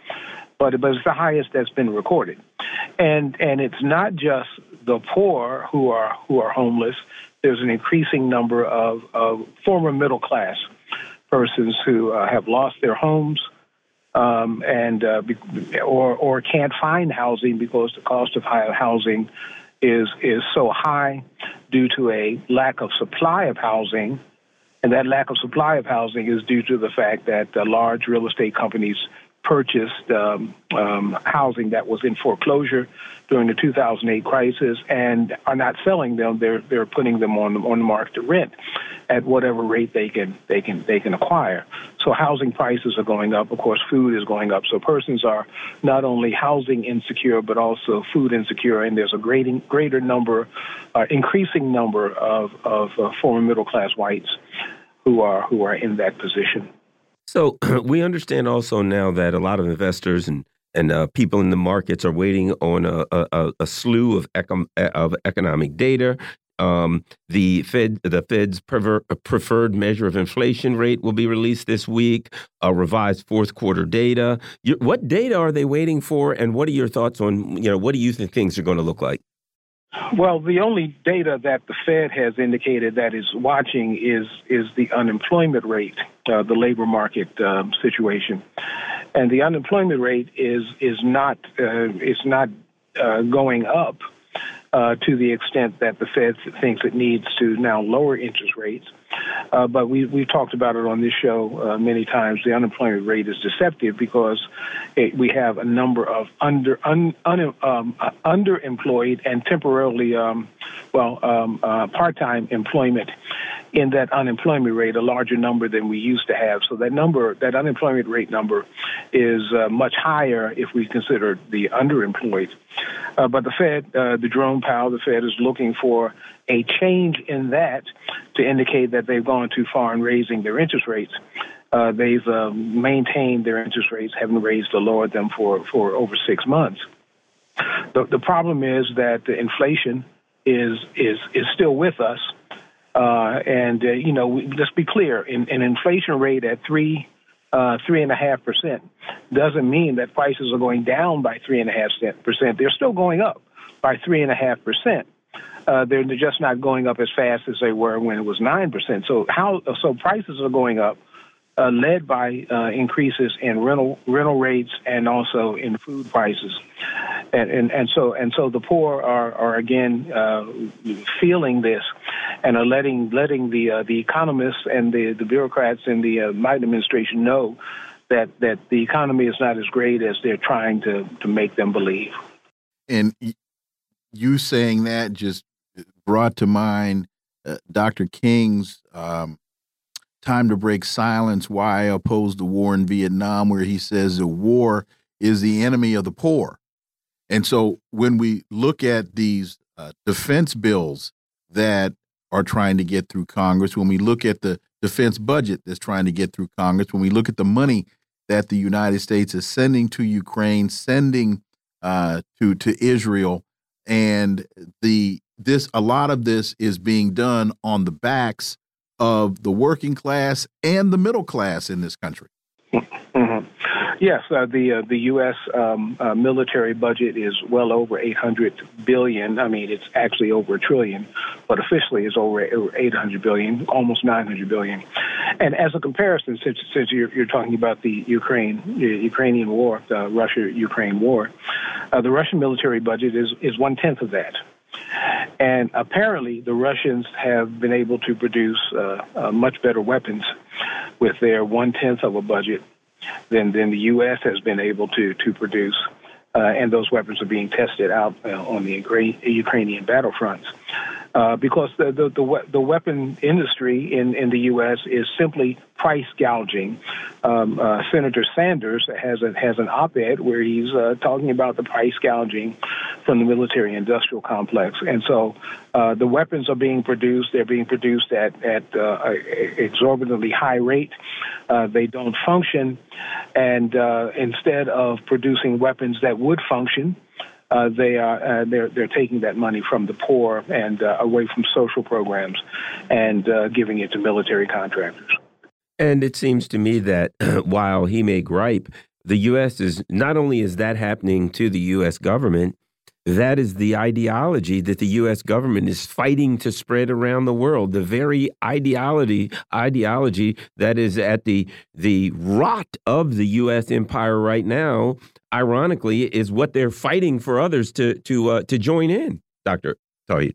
but but it's the highest that's been recorded, and and it's not just the poor who are who are homeless. There's an increasing number of, of former middle class persons who uh, have lost their homes. Um, and uh, or or can't find housing because the cost of housing is is so high due to a lack of supply of housing, and that lack of supply of housing is due to the fact that large real estate companies purchased um, um, housing that was in foreclosure during the 2008 crisis and are not selling them. They're they're putting them on on the market to rent at whatever rate they can they can they can acquire. So housing prices are going up. Of course, food is going up. So persons are not only housing insecure but also food insecure. And there's a greater greater number, uh, increasing number of of uh, former middle class whites who are who are in that position. So [clears throat] we understand also now that a lot of investors and and uh, people in the markets are waiting on a, a, a slew of of economic data. Um, the Fed, the Fed's preferred measure of inflation rate will be released this week. A revised fourth quarter data. what data are they waiting for, and what are your thoughts on you know what do you think things are going to look like? Well, the only data that the Fed has indicated that is watching is is the unemployment rate, uh, the labor market um, situation, and the unemployment rate is is not uh, is not uh, going up uh, to the extent that the Fed thinks it needs to now lower interest rates. Uh, but we, we've talked about it on this show uh, many times. The unemployment rate is deceptive because it, we have a number of under un, un, um, uh, underemployed and temporarily, um, well, um, uh, part-time employment in that unemployment rate a larger number than we used to have. So that number, that unemployment rate number, is uh, much higher if we consider the underemployed. Uh, but the Fed, the Jerome Powell, the Fed is looking for a change in that to indicate that they've gone too far in raising their interest rates. Uh, they've uh, maintained their interest rates, haven't raised or lowered them for, for over six months. The, the problem is that the inflation is is is still with us, uh, and uh, you know we, let's be clear: in, an inflation rate at three uh, three and a half percent doesn't mean that prices are going down by three and a half percent. They're still going up by three and a half percent. Uh, they're just not going up as fast as they were when it was nine percent. So how so prices are going up, uh, led by uh, increases in rental rental rates and also in food prices. and and, and so and so the poor are are again uh, feeling this, and are letting letting the uh, the economists and the the bureaucrats in the uh, Biden administration know that that the economy is not as great as they're trying to to make them believe. And you saying that just brought to mind uh, Dr. King's um, time to break silence why I Opposed the war in Vietnam, where he says the war is the enemy of the poor. And so when we look at these uh, defense bills that are trying to get through Congress, when we look at the defense budget that's trying to get through Congress, when we look at the money that the United States is sending to Ukraine, sending uh, to to Israel, and the this a lot of this is being done on the backs of the working class and the middle class in this country. Mm -hmm. Yes, uh, the uh, the U.S. Um, uh, military budget is well over 800 billion. I mean, it's actually over a trillion, but officially it's over 800 billion, almost 900 billion. And as a comparison, since since you're, you're talking about the Ukraine the Ukrainian war, the Russia-Ukraine war, uh, the Russian military budget is is one tenth of that. And apparently, the Russians have been able to produce uh, uh, much better weapons with their one tenth of a budget than than the U.S. has been able to to produce. Uh, and those weapons are being tested out uh, on the Ukrainian battlefronts. Uh, because the, the, the, the, weapon industry in, in the U.S. is simply price gouging. Um, uh, Senator Sanders has a, has an op-ed where he's uh, talking about the price gouging from the military-industrial complex, and so uh, the weapons are being produced. They're being produced at at uh, exorbitantly high rate. Uh, they don't function, and instead of producing weapons that would function, uh, they are uh, they're they're taking that money from the poor and uh, away from social programs and uh, giving it to military contractors. And it seems to me that [clears throat] while he may gripe, the U.S. is not only is that happening to the U.S. government, that is the ideology that the U.S. government is fighting to spread around the world. The very ideology ideology that is at the the rot of the U.S. empire right now, ironically, is what they're fighting for others to to uh, to join in. Doctor Tauheed.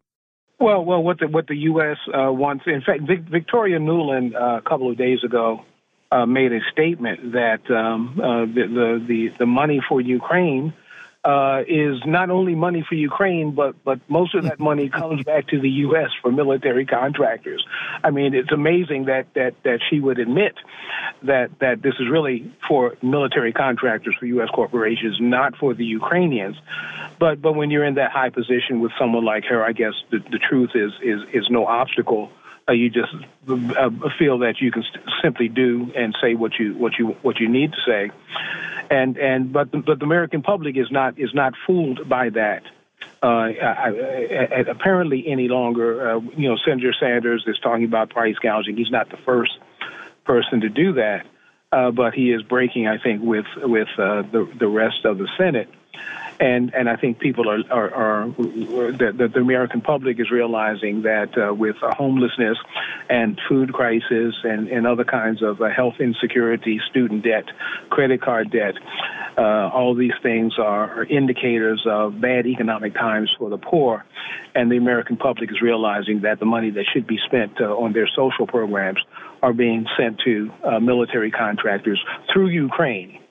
Well, well, what the what the U.S. Uh, wants. In fact, Vic, Victoria Nuland uh, a couple of days ago uh, made a statement that um, uh, the, the the the money for Ukraine uh, is not only money for Ukraine, but but most of that money comes back to the U.S. for military contractors. I mean, it's amazing that that that she would admit that that this is really for military contractors for U.S. corporations, not for the Ukrainians. But but when you're in that high position with someone like her, I guess the, the truth is is is no obstacle. Uh, you just uh, feel that you can simply do and say what you what you what you need to say and and but the, but the American public is not is not fooled by that. Uh, I, I, apparently, any longer, uh, you know, Senator Sanders is talking about price gouging. He's not the first person to do that, uh, but he is breaking, I think, with with uh, the the rest of the Senate and and I think people are are, are that, the American public is realizing that uh, with homelessness and food crisis and, and other kinds of uh, health insecurity, student debt, credit card debt, uh, all these things are, are, indicators of bad economic times for the poor, and the American public is realizing that the money that should be spent uh, on their social programs are being sent to uh, military contractors through Ukraine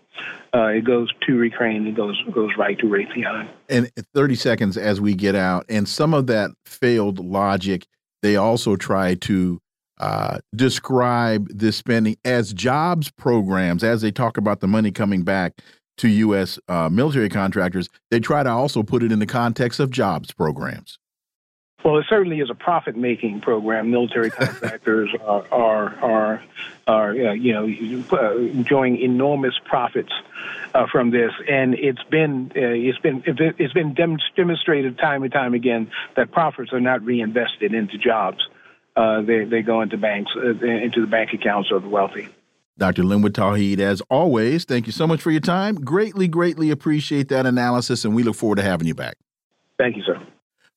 uh, it goes to Ukraine. It goes goes right to Raytheon. And 30 seconds as we get out, and some of that failed logic. They also try to uh, describe this spending as jobs programs, as they talk about the money coming back to U.S. Uh, military contractors. They try to also put it in the context of jobs programs. Well, it certainly is a profit-making program. Military [laughs] contractors are are are, are uh, you know enjoying enormous profits uh, from this, and it's been uh, it's been it's been demonstrated time and time again that profits are not reinvested into jobs. Uh, they they go into banks uh, into the bank accounts of the wealthy. Dr. Linwood Tauheed, as always, thank you so much for your time. Greatly, greatly appreciate that analysis, and we look forward to having you back. Thank you, sir.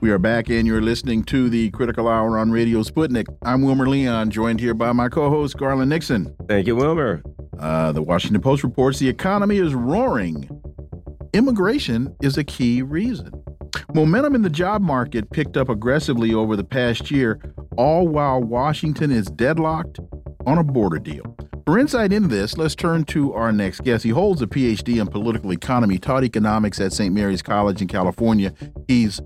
We are back, and you're listening to the Critical Hour on Radio Sputnik. I'm Wilmer Leon, joined here by my co host, Garland Nixon. Thank you, Wilmer. Uh, the Washington Post reports the economy is roaring. Immigration is a key reason. Momentum in the job market picked up aggressively over the past year, all while Washington is deadlocked on a border deal. For insight into this, let's turn to our next guest. He holds a PhD in political economy, taught economics at St. Mary's College in California. He's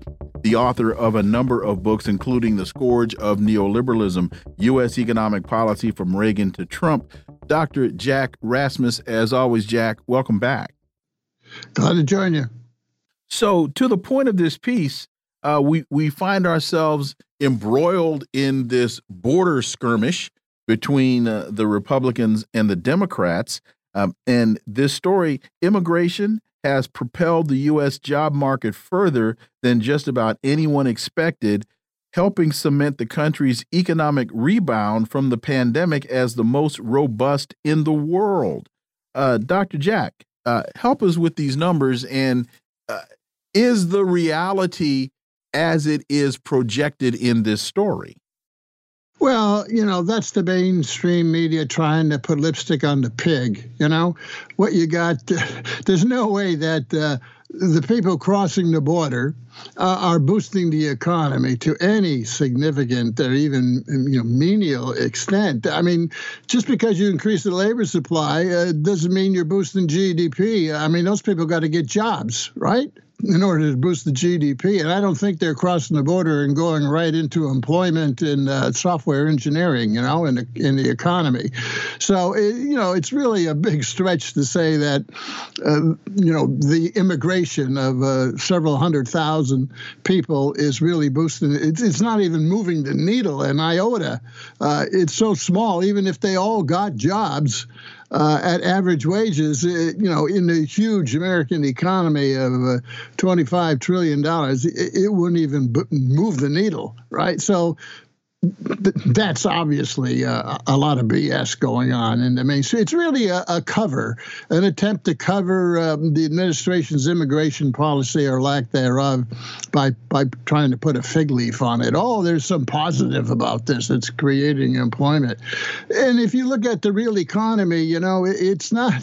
the author of a number of books, including The Scourge of Neoliberalism U.S. Economic Policy from Reagan to Trump. Dr. Jack Rasmus, as always, Jack, welcome back. Glad to join you. So, to the point of this piece, uh, we, we find ourselves embroiled in this border skirmish between uh, the Republicans and the Democrats. Um, and this story, immigration has propelled the U.S. job market further than just about anyone expected, helping cement the country's economic rebound from the pandemic as the most robust in the world. Uh, Dr. Jack, uh, help us with these numbers. And uh, is the reality as it is projected in this story? Well, you know, that's the mainstream media trying to put lipstick on the pig. You know, what you got, [laughs] there's no way that uh, the people crossing the border uh, are boosting the economy to any significant or even you know menial extent. I mean, just because you increase the labor supply uh, doesn't mean you're boosting GDP. I mean, those people got to get jobs, right? In order to boost the GDP. And I don't think they're crossing the border and going right into employment in uh, software engineering, you know, in the, in the economy. So, it, you know, it's really a big stretch to say that, uh, you know, the immigration of uh, several hundred thousand people is really boosting. It's, it's not even moving the needle an iota. Uh, it's so small, even if they all got jobs uh, at average wages, uh, you know, in the huge American economy of uh, $25 trillion, it, it wouldn't even move the needle, right? So that's obviously a, a, lot of BS going on in the mainstream. It's really a, a cover, an attempt to cover um, the administration's immigration policy or lack thereof by by trying to put a fig leaf on it. Oh, there's some positive about this. It's creating employment, and if you look at the real economy, you know it's not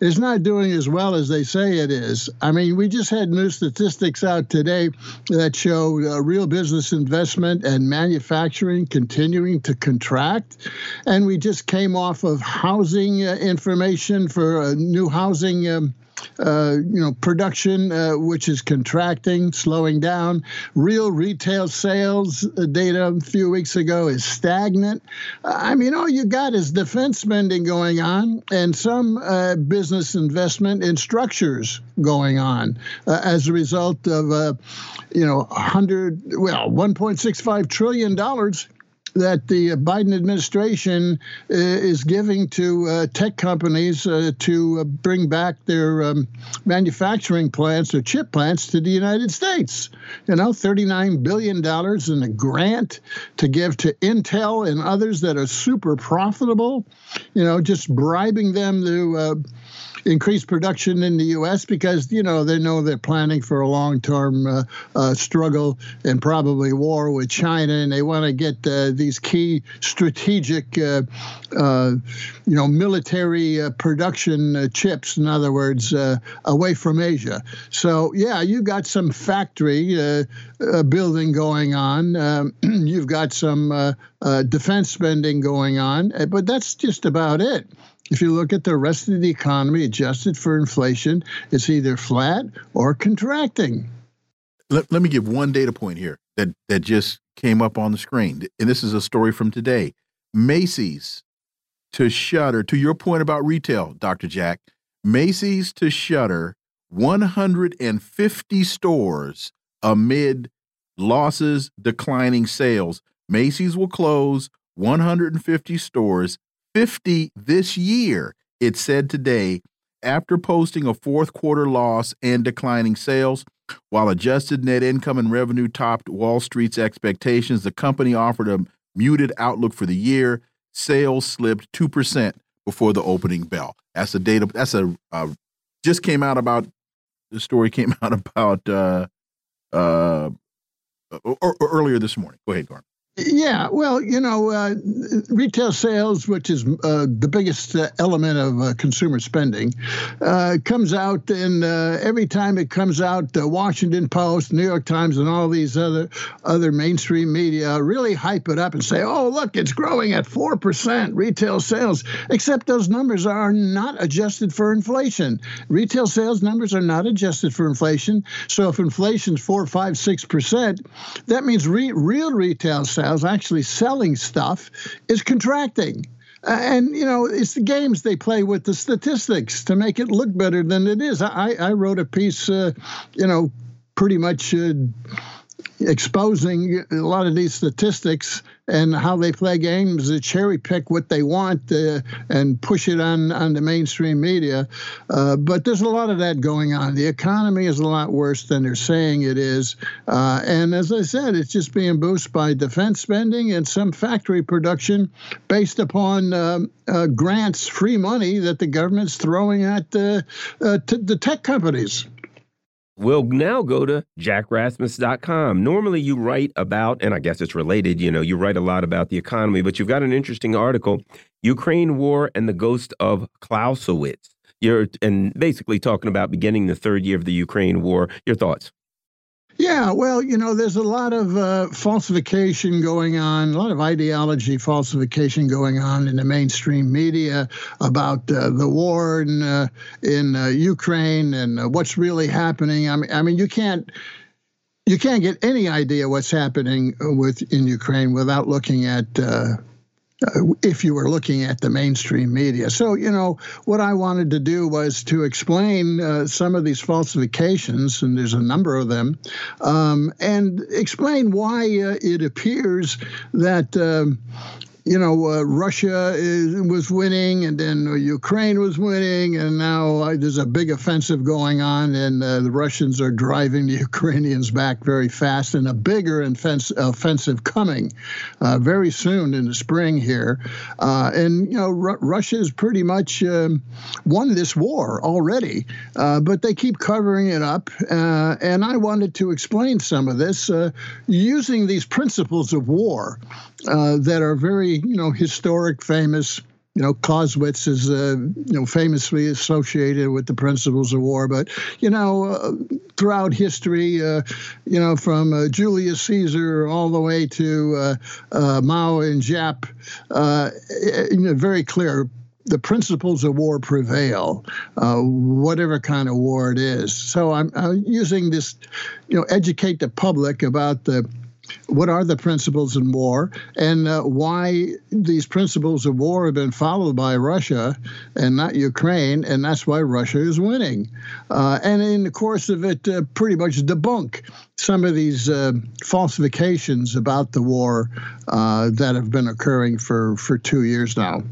it's not doing as well as they say it is. I mean, we just had new statistics out today that show uh, real business investment and manufacturing continuing to contract. And we just came off of housing uh, information for new housing. Um, uh, you know, production, uh, which is contracting, slowing down. Real retail sales uh, data a few weeks ago is stagnant. I mean, all you got is defense spending going on and some uh, business investment in structures going on uh, as a result of, you know, 100, well, 1.65 trillion dollars that the Biden administration uh, is giving to uh, tech companies uh, to bring back their um, manufacturing plants or chip plants to the United States. You know, $39 billion in a grant to give to Intel and others that are super profitable, you know, just bribing them to increase production in the U.S. because you know they know they're planning for a long-term uh, uh, struggle and probably war with China, and they want to get uh, these key strategic, uh, uh, you know, military uh, production chips. In other words, away from Asia. So yeah, you got some factory building going on. Um, [clears throat] you've got some defense spending going on, but that's just about it. If you look at the rest of the economy adjusted for inflation, it's either flat or contracting. Let, let me give one data point here that, that just came up on the screen. And this is a story from today. Macy's to shutter, to your point about retail, Dr. Jack, Macy's to shutter 150 stores amid losses, declining sales. Macy's will close 150 stores 50 this year, it said today, after posting a fourth quarter loss and declining sales. While adjusted net income and revenue topped Wall Street's expectations, the company offered a muted outlook for the year. Sales slipped 2% before the opening bell. That's a data, that's a, uh, just came out about, the story came [laughs] out about uh, uh, or, or earlier this morning. Go ahead, Garland. Yeah, well, you know, uh, retail sales, which is uh, the biggest uh, element of uh, consumer spending, uh, comes out, and uh, every time it comes out, the Washington Post, New York Times, and all these other other mainstream media really hype it up and say, "Oh, look, it's growing at four percent retail sales." Except those numbers are not adjusted for inflation. Retail sales numbers are not adjusted for inflation. So if inflation's four, five, six percent, that means re- real retail sales sales, actually selling stuff, is contracting. And you know it's the games they play with the statistics to make it look better than it is. I, I wrote a piece, uh, you know, pretty much uh, exposing a lot of these statistics and how they play games to cherry pick what they want uh, and push it on, on the mainstream media. Uh, but there's a lot of that going on. The economy is a lot worse than they're saying it is. Uh, and as I said, it's just being boosted by defense spending and some factory production based upon um, uh, grants, free money that the government's throwing at uh, uh, the tech companies. We'll now go to jackrasmus.com. Normally, you write about, and I guess it's related, you know, you write a lot about the economy, but you've got an interesting article Ukraine War and the Ghost of Clausewitz. You're and basically talking about beginning the third year of the Ukraine war. Your thoughts? Yeah, well, you know, there's a lot of uh, falsification going on, a lot of ideology falsification going on in the mainstream media about uh, the war in uh, in uh, Ukraine and uh, what's really happening. I mean, I mean, you can't you can't get any idea what's happening with in Ukraine without looking at uh, if you were looking at the mainstream media. So, you know, what I wanted to do was to explain uh, some of these falsifications, and there's a number of them, um, and explain why uh, it appears that. Um, you know, uh, Russia is, was winning, and then uh, Ukraine was winning, and now uh, there's a big offensive going on, and uh, the Russians are driving the [laughs] Ukrainians back very fast, and a bigger offensive coming uh, very soon in the spring here. Uh, and you know, R- Russia has pretty much um, won this war already, but they keep covering it up. and I wanted to explain some of this using these principles of war that are very you know, historic, famous. You know, Clausewitz is, uh, you know, famously associated with the principles of war. But, you know, uh, throughout history, uh, you know, from uh, Julius Caesar all the way to uh, uh, Mao and Giap, you know, very clear the principles of war prevail, uh, whatever kind of war it is. So I'm, I'm, using this, you know, educate the public about the what are the principles in war and uh, why these principles of war have been followed by Russia and not Ukraine, and that's why Russia is winning. Uh, and in the course of it, uh, pretty much debunk some of these uh, falsifications about the war uh, that have been occurring for, for two years now.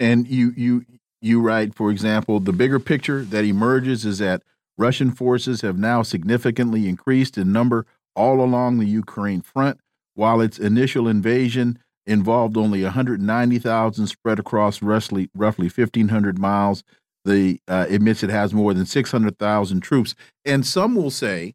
And you you you write, for example, the bigger picture that emerges is that Russian forces have now significantly increased in number all along the Ukraine front, while its initial invasion involved only 190,000 spread across roughly, roughly 1,500 miles. The uh, admits it has more than 600,000 troops. And some will say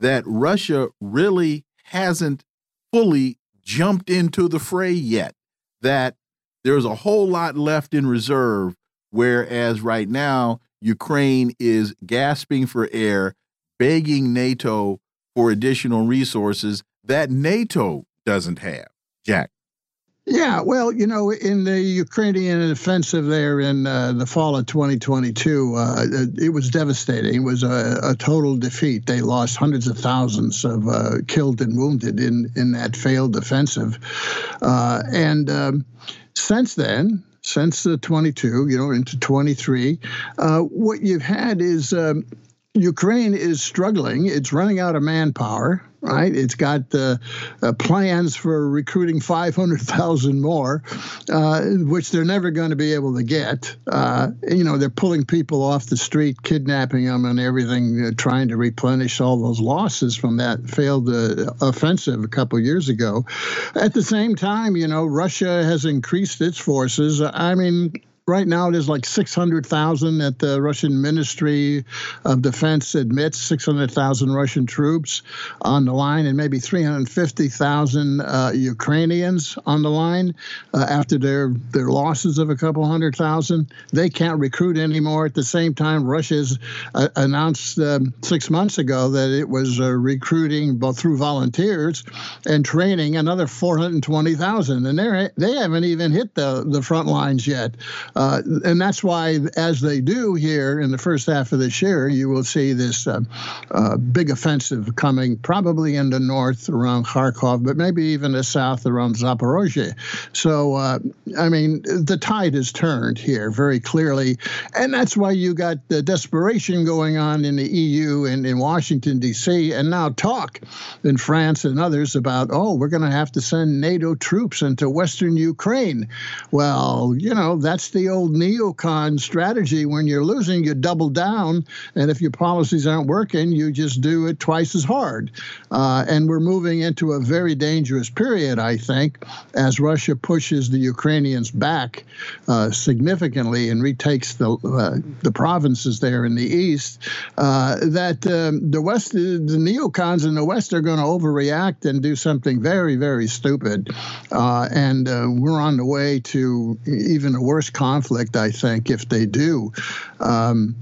that Russia really hasn't fully jumped into the fray yet, that there's a whole lot left in reserve, whereas right now, Ukraine is gasping for air, begging NATO for additional resources that NATO doesn't have. Jack. Yeah, well, you know, in the Ukrainian offensive there in uh, the fall of 2022, uh, it was devastating. It was a, a, total defeat. They lost hundreds of thousands of uh, killed and wounded in, in that failed offensive. Uh, and um, since then, since the 22, you know, into 23, uh, what you've had is um, Ukraine is struggling. It's running out of manpower, right? It's got uh, uh, plans for recruiting 500,000 more, uh, which they're never going to be able to get. Uh, you know, they're pulling people off the street, kidnapping them, and everything, uh, trying to replenish all those losses from that failed uh, offensive a couple years ago. At the same time, you know, Russia has increased its forces. I mean, right now there's like 600,000 that the Russian Ministry of Defense admits 600,000 Russian troops on the line and maybe 350,000 uh, Ukrainians on the line uh, after their their losses of a couple hundred thousand. They can't recruit anymore. At the same time, Russia's uh, announced um, six months ago that it was uh, recruiting both through volunteers and training another 420,000, and they they haven't even hit the the front lines yet. Uh, and that's why, as they do here in the first half of this year, you will see this uh, uh, big offensive coming probably in the north around Kharkov, but maybe even the south around Zaporozhye. So, uh, I mean, the tide has turned here very clearly. And that's why you got the desperation going on in the EU and in Washington, D.C., and now talk in France and others about, oh, we're going to have to send NATO troops into Western Ukraine. Well, you know, that's the old neocon strategy. When you're losing, you double down. And if your policies aren't working, you just do it twice as hard. Uh, and we're moving into a very dangerous period, I think, as Russia pushes the Ukrainians back uh, significantly and retakes the uh, the provinces there in the east. Uh, that um, the West, the neocons in the West are going to overreact and do something very, very stupid. Uh, and uh, we're on the way to even a worse conflict, I think, if they do. Um,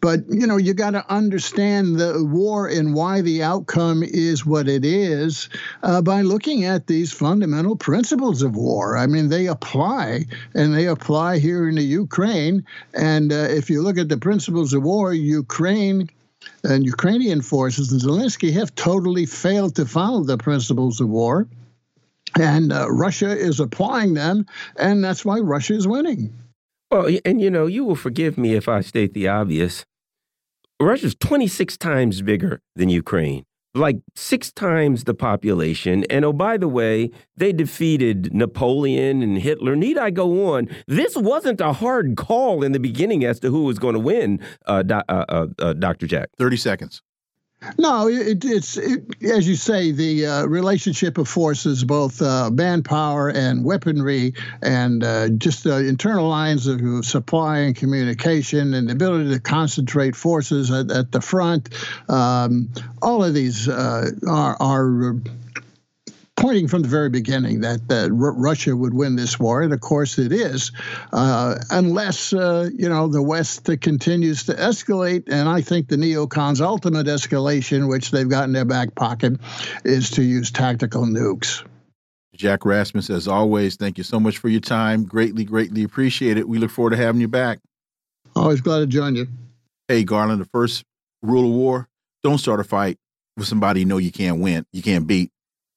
but you know, you got to understand the war and why the outcome is what it is uh, by looking at these fundamental principles of war. I mean, they apply, and they apply here in the Ukraine. And uh, if you look at the principles of war, Ukraine and Ukrainian forces and Zelensky have totally failed to follow the principles of war. And uh, Russia is applying them, and that's why Russia is winning. Well, and you know, you will forgive me if I state the obvious. Russia's 26 times bigger than Ukraine, like six times the population. And oh, by the way, they defeated Napoleon and Hitler. Need I go on? This wasn't a hard call in the beginning as to who was going to win, uh, uh, uh, uh Dr. Jack. 30 seconds. No, it, it's it, as you say, the uh, relationship of forces, both uh, manpower and weaponry, and uh, just the internal lines of supply and communication, and the ability to concentrate forces at, at the front. Um, all of these uh, are, are pointing from the very beginning that, that R- Russia would win this war, and of course it is, uh, unless uh, you know the West continues to escalate. And I think the neocons' ultimate escalation, which they've got in their back pocket, is to use tactical nukes. Jack Rasmus, as always, thank you so much for your time. Greatly, greatly appreciate it. We look forward to having you back. Always glad to join you. Hey, Garland, the first rule of war don't start a fight with somebody you know you can't win, you can't beat.